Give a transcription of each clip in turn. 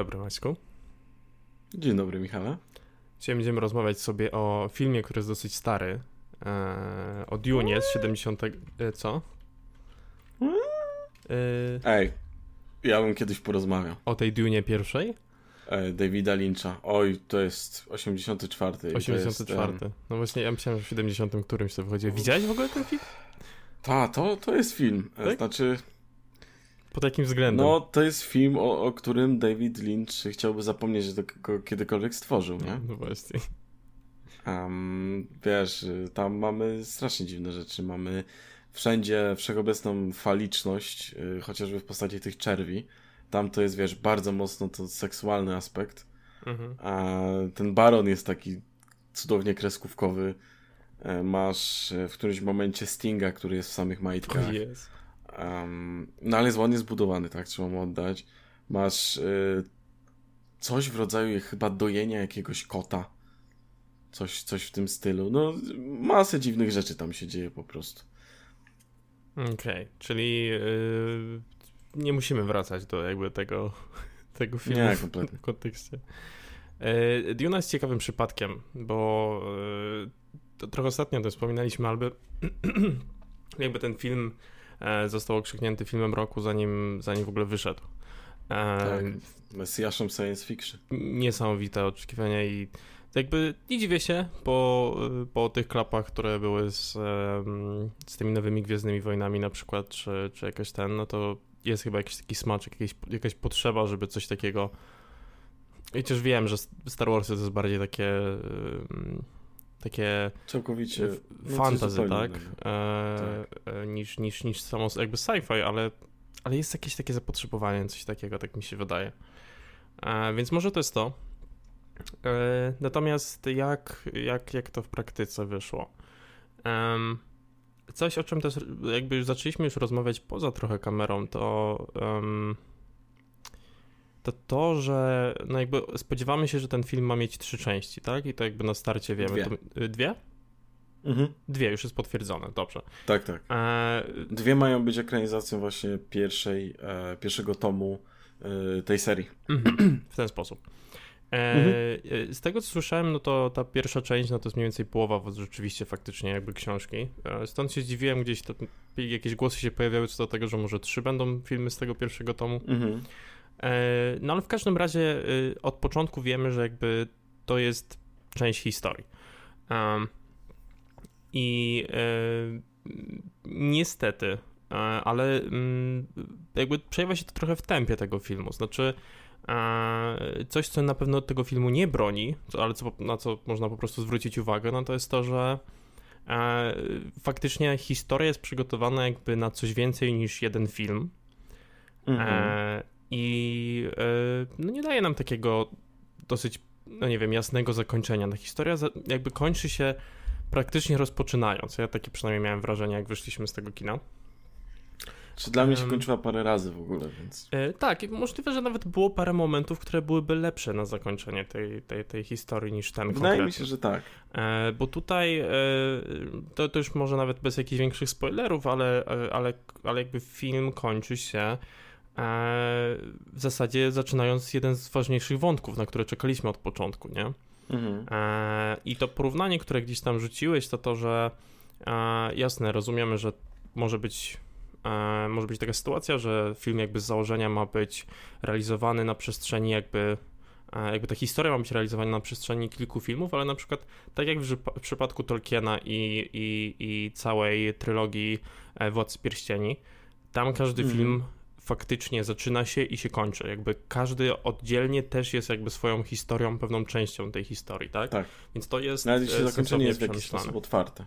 Dobry, Maćku. Dzień dobry, Michale. Dzisiaj będziemy rozmawiać sobie o filmie, który jest dosyć stary. E, o Dune z 70. E, co? E, Ej, ja bym kiedyś porozmawiał. O tej Dune pierwszej? Davida Lyncha. Oj, to jest 84. 84. Jest, no właśnie, ja myślałem, że w 70 którymś to wychodzi. Widziałeś w ogóle ten film? Tak, to, to jest film. Tak? Znaczy, pod jakim względem? No, to jest film, o, o którym David Lynch chciałby zapomnieć, że to kiedykolwiek stworzył, nie? No właśnie. Um, wiesz, tam mamy strasznie dziwne rzeczy. Mamy wszędzie wszechobecną faliczność, yy, chociażby w postaci tych czerwi. Tam to jest, wiesz, bardzo mocno to seksualny aspekt. Mhm. A ten baron jest taki cudownie kreskówkowy. E, masz e, w którymś momencie Stinga, który jest w samych majtkach. Oh, yes. Um, no ale jest ładnie zbudowany, tak, trzeba mu oddać. Masz y, coś w rodzaju chyba dojenia jakiegoś kota. Coś, coś w tym stylu. No, masę dziwnych rzeczy tam się dzieje po prostu. Okej, okay, czyli yy, nie musimy wracać do jakby tego, tego filmu nie, kompletnie. w tym kontekście. Yy, Duna jest ciekawym przypadkiem, bo yy, trochę ostatnio to wspominaliśmy, albo jakby ten film E, został okrzyknięty filmem roku, zanim, zanim w ogóle wyszedł. E, tak, mesjaszem science fiction. Niesamowite oczekiwania i jakby nie dziwię się po, po tych klapach, które były z, z tymi nowymi Gwiezdnymi Wojnami na przykład, czy, czy jakaś ten, no to jest chyba jakiś taki smaczek, jakieś, jakaś potrzeba, żeby coś takiego też wiem, że Star Wars to jest bardziej takie takie całkowicie no, fantasy, tak? E, tak? Niż, niż, niż samo jakby sci-fi, ale, ale jest jakieś takie zapotrzebowanie, coś takiego, tak mi się wydaje. E, więc może to jest to. E, natomiast jak, jak, jak to w praktyce wyszło? coś, o czym też jakby już zaczęliśmy już rozmawiać poza trochę kamerą, to um, to to, że no jakby spodziewamy się, że ten film ma mieć trzy części, tak? I to jakby na starcie wiemy. Dwie? To, y, dwie? Mhm. Dwie, już jest potwierdzone, dobrze. Tak, tak. E... Dwie mają być ekranizacją właśnie pierwszej, e, pierwszego tomu e, tej serii. Mhm. W ten sposób. E, mhm. E, z tego co słyszałem, no to ta pierwsza część, no to jest mniej więcej połowa rzeczywiście faktycznie jakby książki. E, stąd się zdziwiłem, gdzieś to, jakieś głosy się pojawiały co do tego, że może trzy będą filmy z tego pierwszego tomu. Mhm. E, no ale w każdym razie y, od początku wiemy, że jakby to jest część historii. I e, niestety, e, ale mm, jakby przejawia się to trochę w tempie tego filmu. Znaczy, coś, co na pewno tego filmu nie broni, ale co, na co można po prostu zwrócić uwagę, no to jest to, że faktycznie historia jest przygotowana jakby na coś więcej niż jeden film. Mhm. I e, no nie daje nam takiego dosyć, no nie wiem, jasnego zakończenia. No, historia jakby kończy się praktycznie rozpoczynając. Ja takie przynajmniej miałem wrażenie, jak wyszliśmy z tego kina. Czy dla mnie się kończyła parę razy w ogóle, więc. E, tak, możliwe, że nawet było parę momentów, które byłyby lepsze na zakończenie tej, tej, tej historii niż ten Wydaje konkretny. mi się, że tak. E, bo tutaj to, to już może nawet bez jakichś większych spoilerów, ale, ale, ale jakby film kończy się w zasadzie zaczynając jeden z ważniejszych wątków, na które czekaliśmy od początku, nie? Mhm. E, I to porównanie, które gdzieś tam rzuciłeś, to to, że e, jasne, rozumiemy, że może być może być taka sytuacja, że film jakby z założenia ma być realizowany na przestrzeni jakby jakby ta historia ma być realizowana na przestrzeni kilku filmów, ale na przykład tak jak w, przypadku Tolkiena i, i, i całej trylogii Władcy Pierścieni, tam każdy mhm. film faktycznie zaczyna się i się kończy. Jakby każdy oddzielnie też jest jakby swoją historią, pewną częścią tej historii, tak? Tak. Więc to jest Nawet jeśli e, zakończenie jest w jakiś sposób otwarte.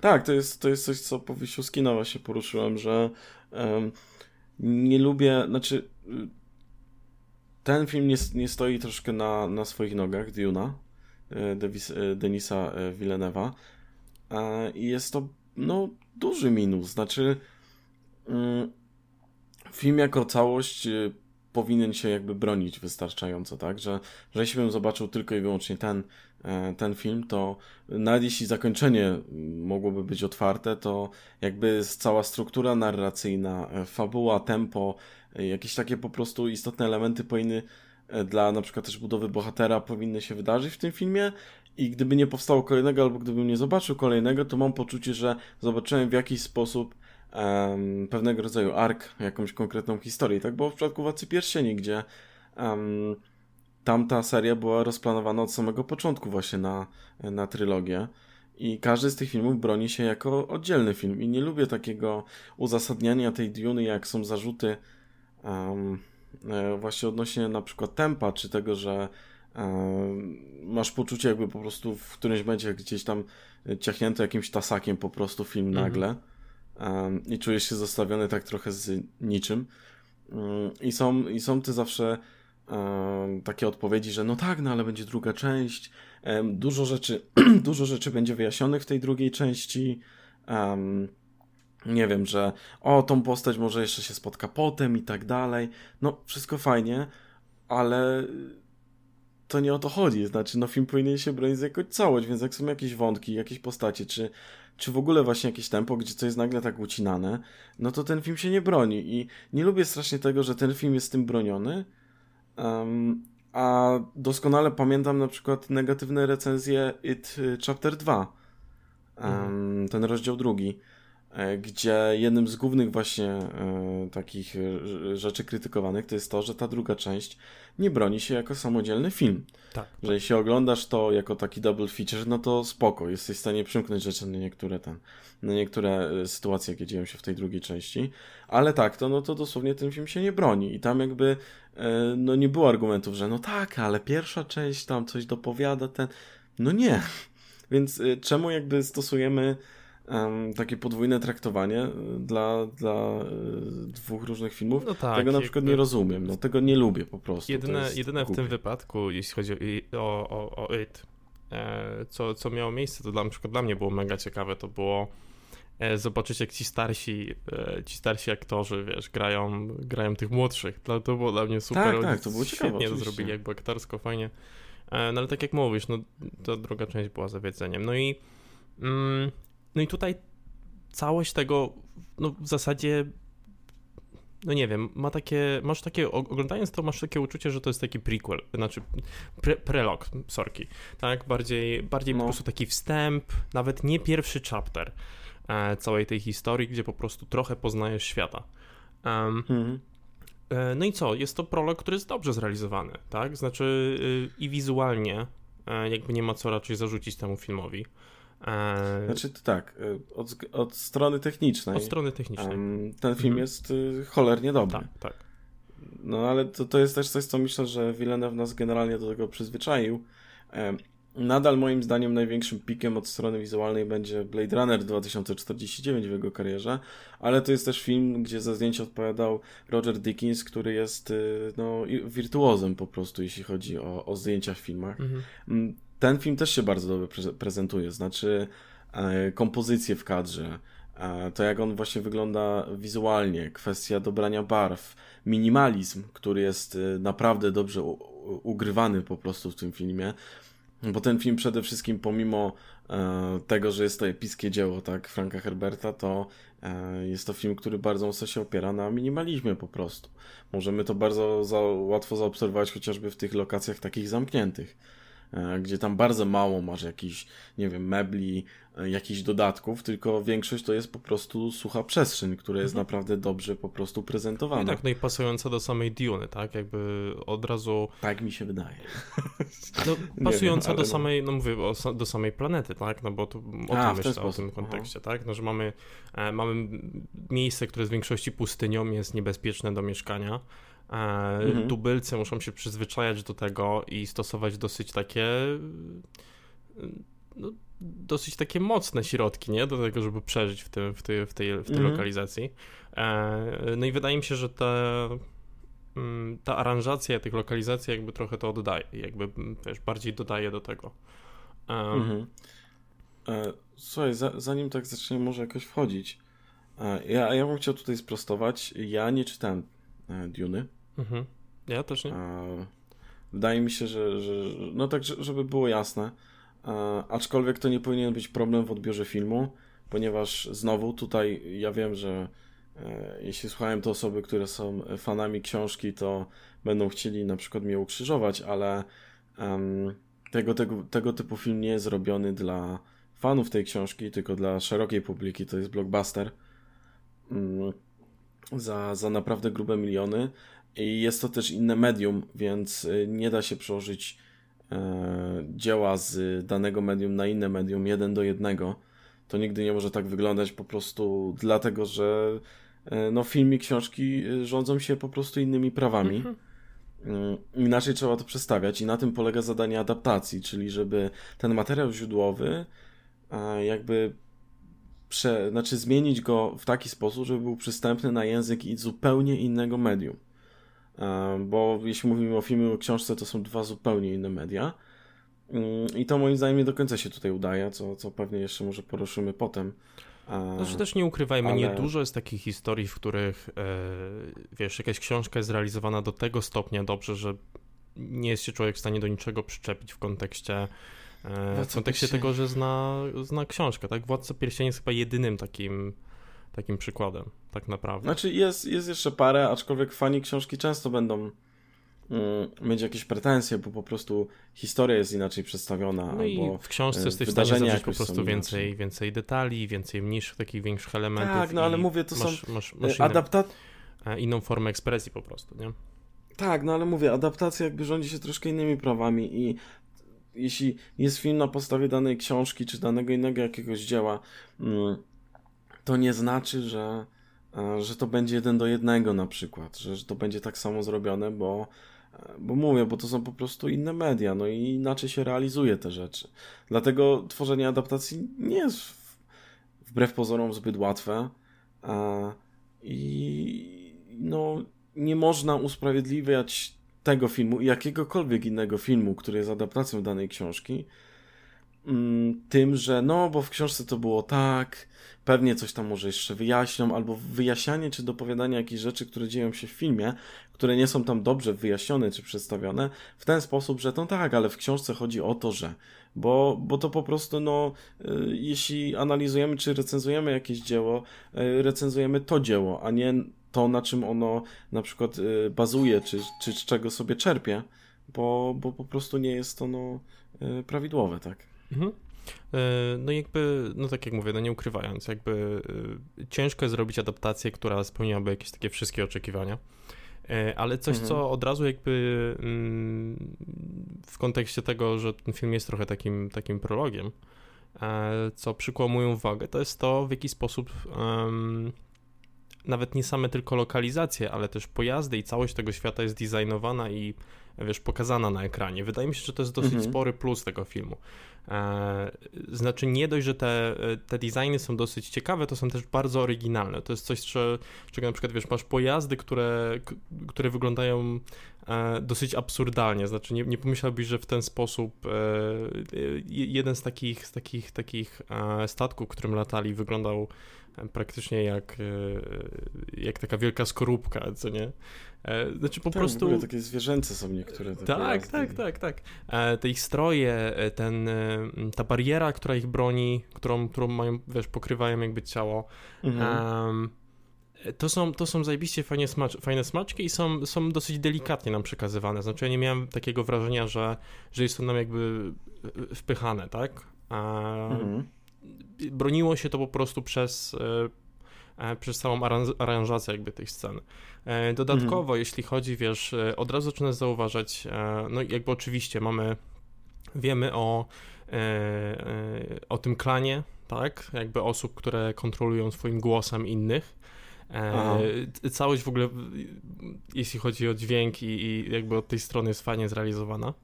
Tak, to jest, to jest coś, co po wyjściu z kina właśnie poruszyłem, że um, nie lubię, znaczy ten film nie, nie stoi troszkę na, na swoich nogach, Duna, e, e, Denisa Villeneuve'a i jest to no duży minus, znaczy um, film jako całość y, powinien się jakby bronić wystarczająco, tak? Że, że jeśli bym zobaczył tylko i wyłącznie ten, e, ten film, to nawet jeśli zakończenie mogłoby być otwarte, to jakby cała struktura narracyjna, e, fabuła, tempo, e, jakieś takie po prostu istotne elementy powinny dla na przykład też budowy bohatera powinny się wydarzyć w tym filmie i gdyby nie powstało kolejnego, albo gdybym nie zobaczył kolejnego, to mam poczucie, że zobaczyłem w jakiś sposób um, pewnego rodzaju ark, jakąś konkretną historię. Tak było w przypadku Władcy Pierścieni, gdzie um, tamta seria była rozplanowana od samego początku właśnie na, na trylogię. I każdy z tych filmów broni się jako oddzielny film. I nie lubię takiego uzasadniania tej Duny, jak są zarzuty um, właśnie odnośnie na przykład tempa, czy tego, że masz poczucie jakby po prostu w którymś będzie gdzieś tam ciachnięto jakimś tasakiem po prostu film mhm. Um, i czujesz się zostawiony tak trochę z niczym. Um, I są, i są te zawsze um, takie odpowiedzi, że no tak, no ale będzie druga część. dużo rzeczy, dużo rzeczy będzie wyjaśnionych w tej drugiej części. nie wiem, że o, tą postać może jeszcze się spotka potem i tak dalej. No, wszystko fajnie, ale to nie o to chodzi. Znaczy, no film powinien się bronić jako całość, więc jak są jakieś wątki, jakieś postacie, czy czy w ogóle właśnie jakieś tempo, gdzie coś jest nagle tak ucinane, no to ten film się nie broni. I nie lubię strasznie tego, że ten film jest tym broniony. Um, a doskonale pamiętam na przykład negatywne recenzje It y, Chapter 2. Um, mhm. Ten rozdział drugi gdzie jednym z głównych właśnie e, takich e, rzeczy krytykowanych to jest to, że ta druga część nie broni się jako samodzielny film. Tak. Że jeśli oglądasz to jako taki double feature, no to spoko, jesteś w stanie przymknąć rzeczy na niektóre ten, na niektóre sytuacje, jakie dzieją się w tej drugiej części. Ale tak, to no to dosłownie ten film się nie broni i tam jakby no nie było argumentów, że no tak, ale pierwsza część tam coś dopowiada ten. No nie. Więc czemu jakby stosujemy takie podwójne traktowanie e, dla, dla y, dwóch różnych filmów. No tak, tego na przykład nie rozumiem, no tego nie lubię po prostu. Jedyne, jedyne w tym wypadku, jeśli chodzi o, o, o It, e, co, co miało miejsce, to dla, na przykład dla mnie było mega ciekawe, to było e, zobaczyć jak ci starsi, ci starsi aktorzy, wiesz, grają, grają tych młodszych. To było dla mnie super. Tak, tak, to było ciekawe, Świetnie to zrobili, jakby aktorsko, fajnie. No ale tak jak mówisz, no to druga część była zawiedzeniem. No i mm, no i tutaj całość tego, no w zasadzie, no nie wiem, ma takie, masz takie, oglądając to masz takie uczucie, że to jest taki prequel, znaczy pre, prelog, sorki, tak, bardziej, bardziej no. po prostu taki wstęp, nawet nie pierwszy chapter e, całej tej historii, gdzie po prostu trochę poznajesz świata. Um, mhm. e, no i co, jest to prolog, który jest dobrze zrealizowany, tak, znaczy y, i wizualnie, e, jakby nie ma co raczej zarzucić temu filmowi. E, znaczy to tak, e, od, od strony technicznej. Od strony technicznej. Ten film mhm. jest y, cholernie dobry. Tak, tak. No ale to, to jest też coś, co myślę, że Villeneuve nas generalnie do tego przyzwyczaił. Nadal moim zdaniem największym pikiem od strony wizualnej będzie Blade Runner 2049 w jego karierze, ale to jest też film, gdzie za zdjęcie odpowiadał Roger Dickens, który jest y, no, wirtuozem po prostu, jeśli chodzi o, o zdjęcia w filmach. Mhm. Ten film też się bardzo dobrze prezentuje, znaczy e, kompozycje w kadrze, e, to jak on właśnie wygląda wizualnie, kwestia dobrania barw, minimalizm, który jest e, naprawdę dobrze ugrywany po prostu w tym filmie, bo ten film przede wszystkim pomimo tego, że jest to epickie dzieło, tak, Franka Herberta, to jest to film, który bardzo mocno się opiera na minimalizmie po prostu. Możemy to bardzo za, łatwo zaobserwować chociażby w tych lokacjach takich zamkniętych. E, gdzie tam bardzo mało masz jakichś, nie wiem, mebli, e, jakichś dodatków, tylko większość to jest po prostu sucha przestrzeń, która jest mhm. naprawdę dobrze po prostu prezentowana. No tak, no i pasująca do samej Duny, tak? Jakby od razu... Tak mi się wydaje. No, pasująca wiem, do no. samej, no mówię, do samej planety, tak? No bo tu o A, tym myślę, o tym kontekście, Aha. tak? No, że mamy, e, mamy miejsce, które z większości pustynią jest niebezpieczne do mieszkania, mhm. Tubylcy muszą się przyzwyczajać do tego i stosować dosyć takie no, dosyć takie mocne środki, nie? Do tego, żeby przeżyć w, tym, w, tej, w tej, w tej mhm. lokalizacji. E, no i wydaje mi się, że ta, mm, ta aranżacja tych lokalizacji jakby trochę to oddaje, jakby wiesz, bardziej dodaje do tego. Mhm. E, słuchaj, za, zanim tak zaczniemy może jakoś wchodzić, ja, ja bym chciał tutaj sprostować, ja nie czytałem Duny. Mhm. Ja też nie. Wydaje mi się, że, że no tak, żeby było jasne, aczkolwiek to nie powinien być problem w odbiorze filmu, ponieważ znowu tutaj ja wiem, że e, jeśli słuchałem to osoby, które są fanami książki, to będą chcieli na przykład mnie ukrzyżować, ale tego, tego, tego typu film nie jest zrobiony dla fanów tej książki, tylko dla szerokiej publiki. To jest blockbuster um, za, za naprawdę grube miliony. I jest to też inne medium, więc y, nie da się przełożyć e, dzieła z danego medium na inne medium jeden do jednego. To nigdy nie może tak wyglądać po prostu dlatego, że e, no, film i książki y, rządzą się po prostu innymi prawami. Mhm. Mm, inaczej trzeba to przestawiać i na tym polega zadanie adaptacji, czyli żeby ten materiał źródłowy jakby prze, znaczy zmienić go w taki sposób, żeby był przystępny na język i zupełnie innego medium. Bo jeśli mówimy o filmie o książce, to są dwa zupełnie inne media. Mm, I to moim zdaniem nie do końca się tutaj udaje, co, co pewnie jeszcze może poruszymy potem. Znaczy też nie ukrywajmy, ale... nie dużo jest takich historii, w których e, wiesz, jakaś książka jest realizowana do tego stopnia dobrze, że nie jest się człowiek w stanie do niczego przyczepić w kontekście e, w kontekście tego, że zna, zna książkę, tak? Władca Pierścieni jest chyba jedynym takim takim przykładem, tak naprawdę. Znaczy jest, jest jeszcze parę, aczkolwiek fani książki często będą mm, mieć jakieś pretensje, bo po prostu historia jest inaczej przedstawiona. No i w książce e, jesteś w stanie po prostu więcej, więcej detali, więcej mniejszych, takich większych elementów. Tak, no ale mówię, to masz, są masz, masz e, adapta... E, inną formę ekspresji po prostu, nie? Tak, no ale mówię, adaptacja jakby rządzi się troszkę innymi prawami i jeśli jest film na podstawie danej książki czy danego innego jakiegoś dzieła, mm, to nie znaczy, że, e, że to będzie jeden do jednego na przykład, że, że to będzie tak samo zrobione, bo, e, bo mówię, bo to są po prostu inne media, no i inaczej się realizuje te rzeczy. Dlatego tworzenie adaptacji nie jest wbrew pozorom zbyt łatwe i no nie można usprawiedliwiać tego filmu i jakiegokolwiek innego filmu, który jest adaptacją danej książki, tym, że no, bo w książce to było tak, pewnie coś tam może jeszcze wyjaśnią, albo wyjaśnianie czy dopowiadanie jakichś rzeczy, które dzieją się w filmie, które nie są tam dobrze wyjaśnione czy przedstawione, w ten sposób, że to tak, ale w książce chodzi o to, że. Bo, bo to po prostu, no, y, jeśli analizujemy czy recenzujemy jakieś dzieło, y, recenzujemy to dzieło, a nie to, na czym ono na przykład y, bazuje, czy, czy z czego sobie czerpie, bo, bo po prostu nie jest ono prawidłowe, tak. Mhm. E, no jakby, no tak jak mówię, no nie ukrywając, jakby e, ciężko jest zrobić adaptację, która spełniałaby jakieś takie wszystkie oczekiwania. E, ale coś, mhm. co od razu jakby mm, w kontekście tego, że ten film jest trochę takim, takim prologiem, co przykłamuje uwagę, to jest to, w jaki sposób um, nawet nie same tylko lokalizacje, ale też pojazdy i całość tego świata jest designowana i wiesz, pokazana na ekranie. Wydaje mi się, że to jest dosyć mhm. spory plus tego filmu. E, znaczy nie dość, że te, te designy są dosyć ciekawe, to są też bardzo oryginalne. To jest coś, co, czego na przykład, wiesz, masz pojazdy, które, które wyglądają e, dosyć absurdalnie. Znaczy nie, nie pomyślałbyś, że w ten sposób e, jeden z takich, z takich, takich statków, którym latali, wyglądał praktycznie jak, jak taka wielka skorupka, co nie? E, znaczy po tak, prostu. W takie zwierzęce są niektóre. Te tak, tak, tak, tak. E, te ich stroje, e, ten, ta bariera, która ich broni, którą, którą mają, wiesz, pokrywają jakby ciało. Mhm. to są, to są zajebiście fajnie smacz, fajne smaczki i są, są dosyć delikatnie nam przekazywane. Znaczy ja nie miałem takiego wrażenia, że, że jest to nam jakby wpychane, tak? mhm. Broniło się to po prostu przez, przez całą aranżację jakby tej sceny. E, dodatkowo, mhm. jeśli chodzi, wiesz, e, od razu zaczynasz zauważać, e, no jakby oczywiście mamy, wiemy o, o tym klanie, tak, jakby osób, które kontrolują swoim głosem innych. Aha. Całość w ogóle, jeśli chodzi o dźwięk i, i jakby od tej strony jest fajnie zrealizowana.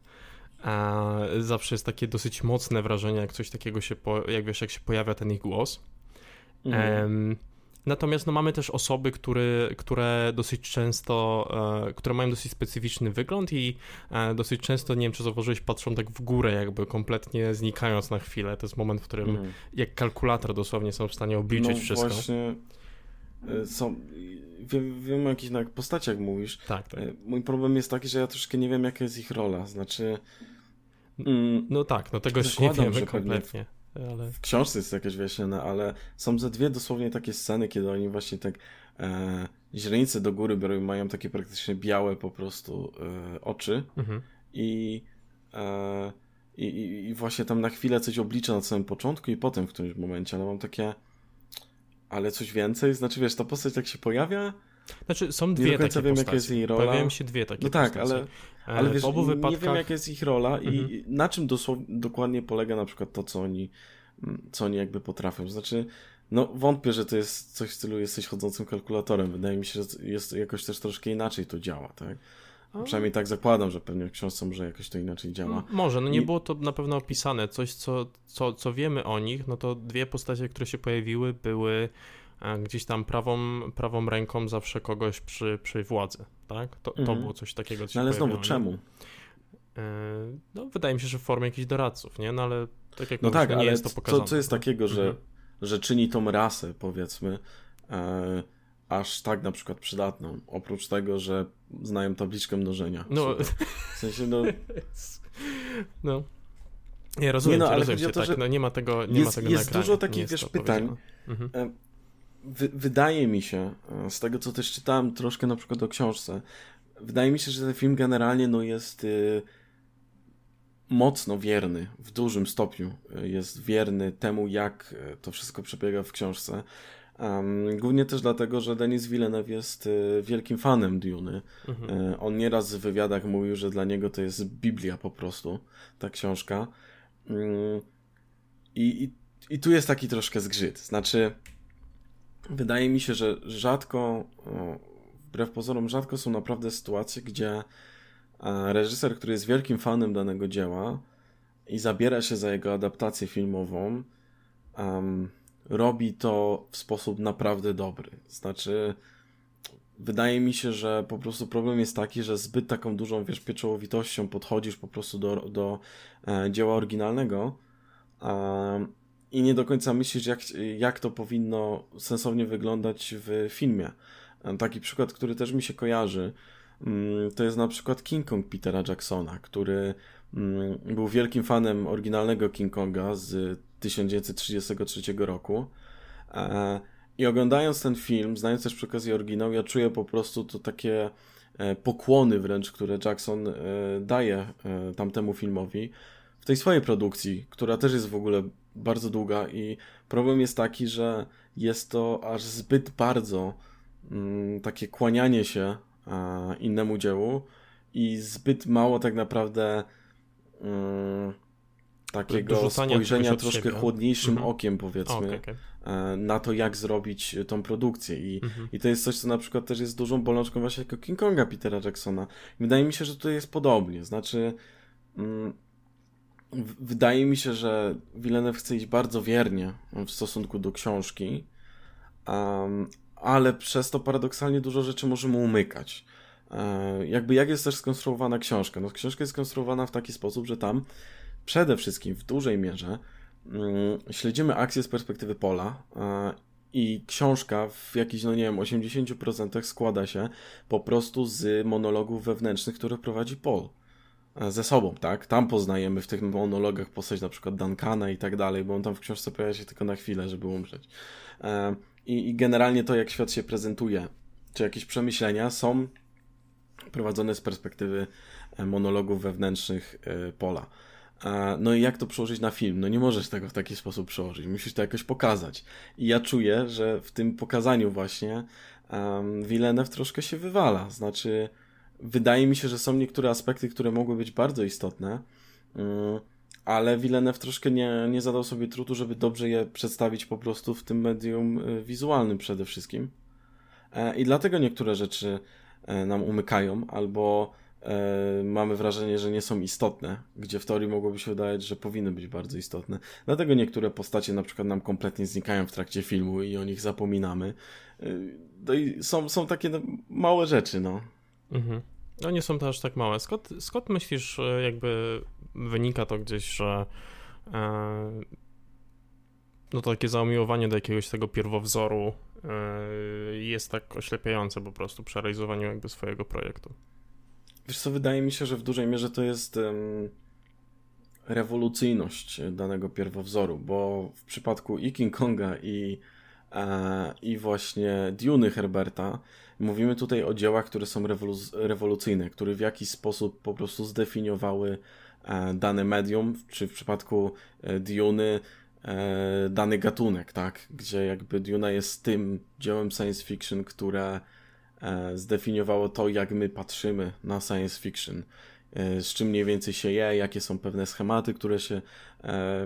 Zawsze jest takie dosyć mocne wrażenie, jak coś takiego się, po, jak wiesz, jak się pojawia ten ich głos. Mhm. Natomiast no, mamy też osoby, które, które dosyć często, e, które mają dosyć specyficzny wygląd i e, dosyć często, nie wiem czy zauważyłeś, patrzą tak w górę, jakby kompletnie znikając na chwilę. To jest moment, w którym mm. jak kalkulator dosłownie są w stanie obliczyć no, wszystko. Właśnie e, są, wiem, wiem o jakichś postaciach mówisz. Tak, tak. Mój problem jest taki, że ja troszkę nie wiem, jaka jest ich rola, znaczy... Mm, no tak, no tego się nie wiemy kompletnie. Ale... W książce jest jakaś wyjaśnione, ale są ze dwie dosłownie takie sceny, kiedy oni właśnie tak e, źrenice do góry biorą, mają takie praktycznie białe po prostu e, oczy mhm. i, e, i, i, właśnie tam na chwilę coś oblicza na samym początku i potem w którymś momencie, ale mam takie ale coś więcej, znaczy wiesz, ta postać tak się pojawia, znaczy, są dwie nie do końca takie wiem, jaka jest jej rola. Pojawiają się dwie takie No tak, ale, ale wiesz, obu wypadkach... nie wiem, jaka jest ich rola mhm. i na czym dosłownie, dokładnie polega na przykład to, co oni, co oni jakby potrafią. Znaczy, no wątpię, że to jest coś w stylu jesteś chodzącym kalkulatorem. Wydaje mi się, że jest jakoś też troszkę inaczej to działa, tak? A... Przynajmniej tak zakładam, że pewnie w książce może jakoś to inaczej działa. Może, no nie I... było to na pewno opisane. Coś, co, co, co wiemy o nich, no to dwie postacie, które się pojawiły, były gdzieś tam prawą, prawą ręką zawsze kogoś przy, przy władzy, tak? To, to mhm. było coś takiego, co no, Ale znowu, czemu? E, no, wydaje mi się, że w formie jakichś doradców, nie? No ale tak jak no mówisz, tak, nie jest to pokazane. Co, co jest takiego, że, mhm. że czyni tą rasę, powiedzmy, e, aż tak na przykład przydatną, oprócz tego, że znają tabliczkę mnożenia. No. W sensie, no... no. Nie, rozumiem nie, no, ale rozumiem cię, to, tak, no nie ma tego nie jest, ma tego Jest dużo takich, wiesz, pytań. Mhm. E, wydaje mi się, e, z tego co też czytałem troszkę na przykład o książce, wydaje mi się, że ten film generalnie no jest y, mocno wierny, w dużym stopniu y, jest wierny temu, jak e, to wszystko przebiega w książce. Um, głównie też dlatego, że Denis Villeneuve jest y, wielkim fanem Duny. Mhm. Y, on nieraz w wywiadach mówił, że dla niego to jest Biblia po prostu, ta książka. Mm, I, i, i tu jest taki troszkę zgrzyt. Znaczy, wydaje mi się, że rzadko, wbrew pozorom, rzadko są naprawdę sytuacje, gdzie reżyser, który jest wielkim fanem danego dzieła i zabiera się za jego adaptację filmową, um, robi to w sposób naprawdę dobry. Znaczy, wydaje mi się, że po prostu problem jest taki, że zbyt taką dużą, wiesz, pieczołowitością podchodzisz po prostu do, do e, dzieła oryginalnego. Um, i nie do końca myślisz, jak, jak to powinno sensownie wyglądać w filmie. Taki przykład, który też mi się kojarzy, mm, to jest na przykład King Kong Petera Jacksona, który mm, był wielkim fanem oryginalnego King Konga z 1933 roku. E, I oglądając ten film, znając też przy okazji oryginał, ja czuję po prostu to takie e, pokłony wręcz, które Jackson e, daje tamtemu filmowi w tej swojej produkcji, która też jest w ogóle bardzo długa i problem jest taki, że jest to aż zbyt bardzo mm, takie kłanianie się a, innemu dziełu i zbyt mało tak naprawdę mm, takiego spojrzenia troszkę siebie. chłodniejszym mhm. okiem, powiedzmy, okay, okay. na to, jak zrobić tą produkcję. I, mhm. I to jest coś, co na przykład też jest dużą bolączką właśnie jako King Konga Petera Jacksona. Wydaje mi się, że tutaj jest podobnie. Znaczy, mm, wydaje mi się, że Villeneuve chce iść bardzo wiernie w stosunku do książki, um, ale przez to paradoksalnie dużo rzeczy może mu umykać. E, jakby jak jest też skonstruowana książka? No, książka jest skonstruowana w taki sposób, że tam przede wszystkim w dużej mierze mm, śledzimy akcję z perspektywy pola e, i książka w jakichś, no nie wiem, 80% składa się po prostu z monologów wewnętrznych, które prowadzi Paul. E, ze sobą, tak? Tam poznajemy w tych monologach postać na przykład Duncana i tak dalej, bo on tam w książce pojawia się tylko na chwilę, żeby umrzeć. E, I, I generalnie to, jak świat się prezentuje, czy jakieś przemyślenia są prowadzone z perspektywy e, monologów wewnętrznych Pola. No i jak to przełożyć na film? No nie możesz tego w taki sposób przełożyć, musisz to jakoś pokazać. I ja czuję, że w tym pokazaniu właśnie um, Villeneuve troszkę się wywala, znaczy wydaje mi się, że są niektóre aspekty, które mogły być bardzo istotne, mm, ale Villeneuve troszkę nie, nie zadał sobie trudu, żeby dobrze je przedstawić po prostu w tym medium y, wizualnym przede wszystkim. E, I dlatego niektóre rzeczy e, nam umykają, albo e, mamy wrażenie, że nie są istotne, gdzie w teorii mogłoby się wydawać, że powinny być bardzo istotne. Dlatego niektóre postacie na przykład nam kompletnie znikają w trakcie filmu i o nich zapominamy. No i są, są takie no, małe rzeczy, no. Mhm. No nie są to aż tak małe. Skąd, skąd myślisz, jakby wynika to gdzieś, że e, no takie zamiłowanie do jakiegoś tego pierwowzoru jest tak oślepiające po prostu przy realizowaniu jakby swojego projektu. Wiesz co, wydaje mi się, że w dużej mierze to jest um, rewolucyjność danego pierwowzoru, bo w przypadku i King Konga i, e, i właśnie Duny Herberta mówimy tutaj o dziełach, które są rewolu- rewolucyjne, które w jakiś sposób po prostu zdefiniowały e, dane medium, czy w przypadku e, Duny e, dany gatunek, tak? Gdzie jakby Duna jest tym dziełem science fiction, które e, zdefiniowało to, jak my patrzymy na science fiction, e, z czym mniej więcej się je, jakie są pewne schematy, które się e,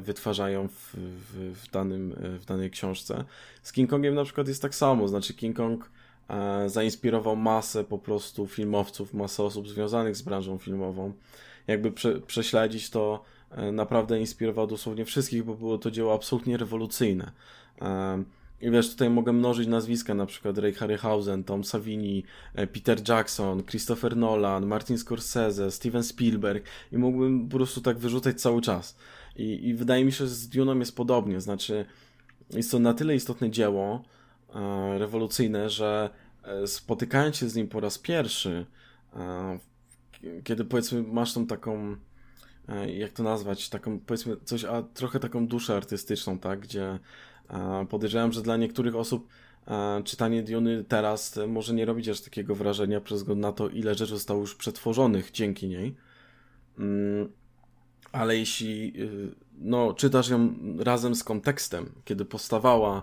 wytwarzają w, w, w, danym, e, w danej książce. Z King Kongiem na przykład jest tak samo, znaczy King Kong e, zainspirował masę po prostu filmowców, masę osób związanych z branżą filmową. Jakby prze, prześledzić to E, naprawdę inspirował dosłownie wszystkich, bo było to dzieło absolutnie rewolucyjne. E, I wiesz, tutaj mogę mnożyć nazwiska, na przykład Ray Harryhausen, Tom Savini, e, Peter Jackson, Christopher Nolan, Martin Scorsese, Steven Spielberg i mógłbym po prostu tak wyrzucać cały czas. I, i wydaje mi się, że z Dune'ą jest podobnie, znaczy jest to na tyle istotne dzieło e, rewolucyjne, że spotykając się z nim po raz pierwszy, e, kiedy powiedzmy masz tą taką E, jak to nazwać, taką powiedzmy coś, a trochę taką duszę artystyczną, tak, gdzie e, podejrzewam, że dla niektórych osób e, czytanie Diony teraz może nie robić aż takiego wrażenia przez względu na to, ile rzeczy zostało już przetworzonych dzięki niej. Mm, ale jeśli no, czytasz ją razem z kontekstem, kiedy powstawała,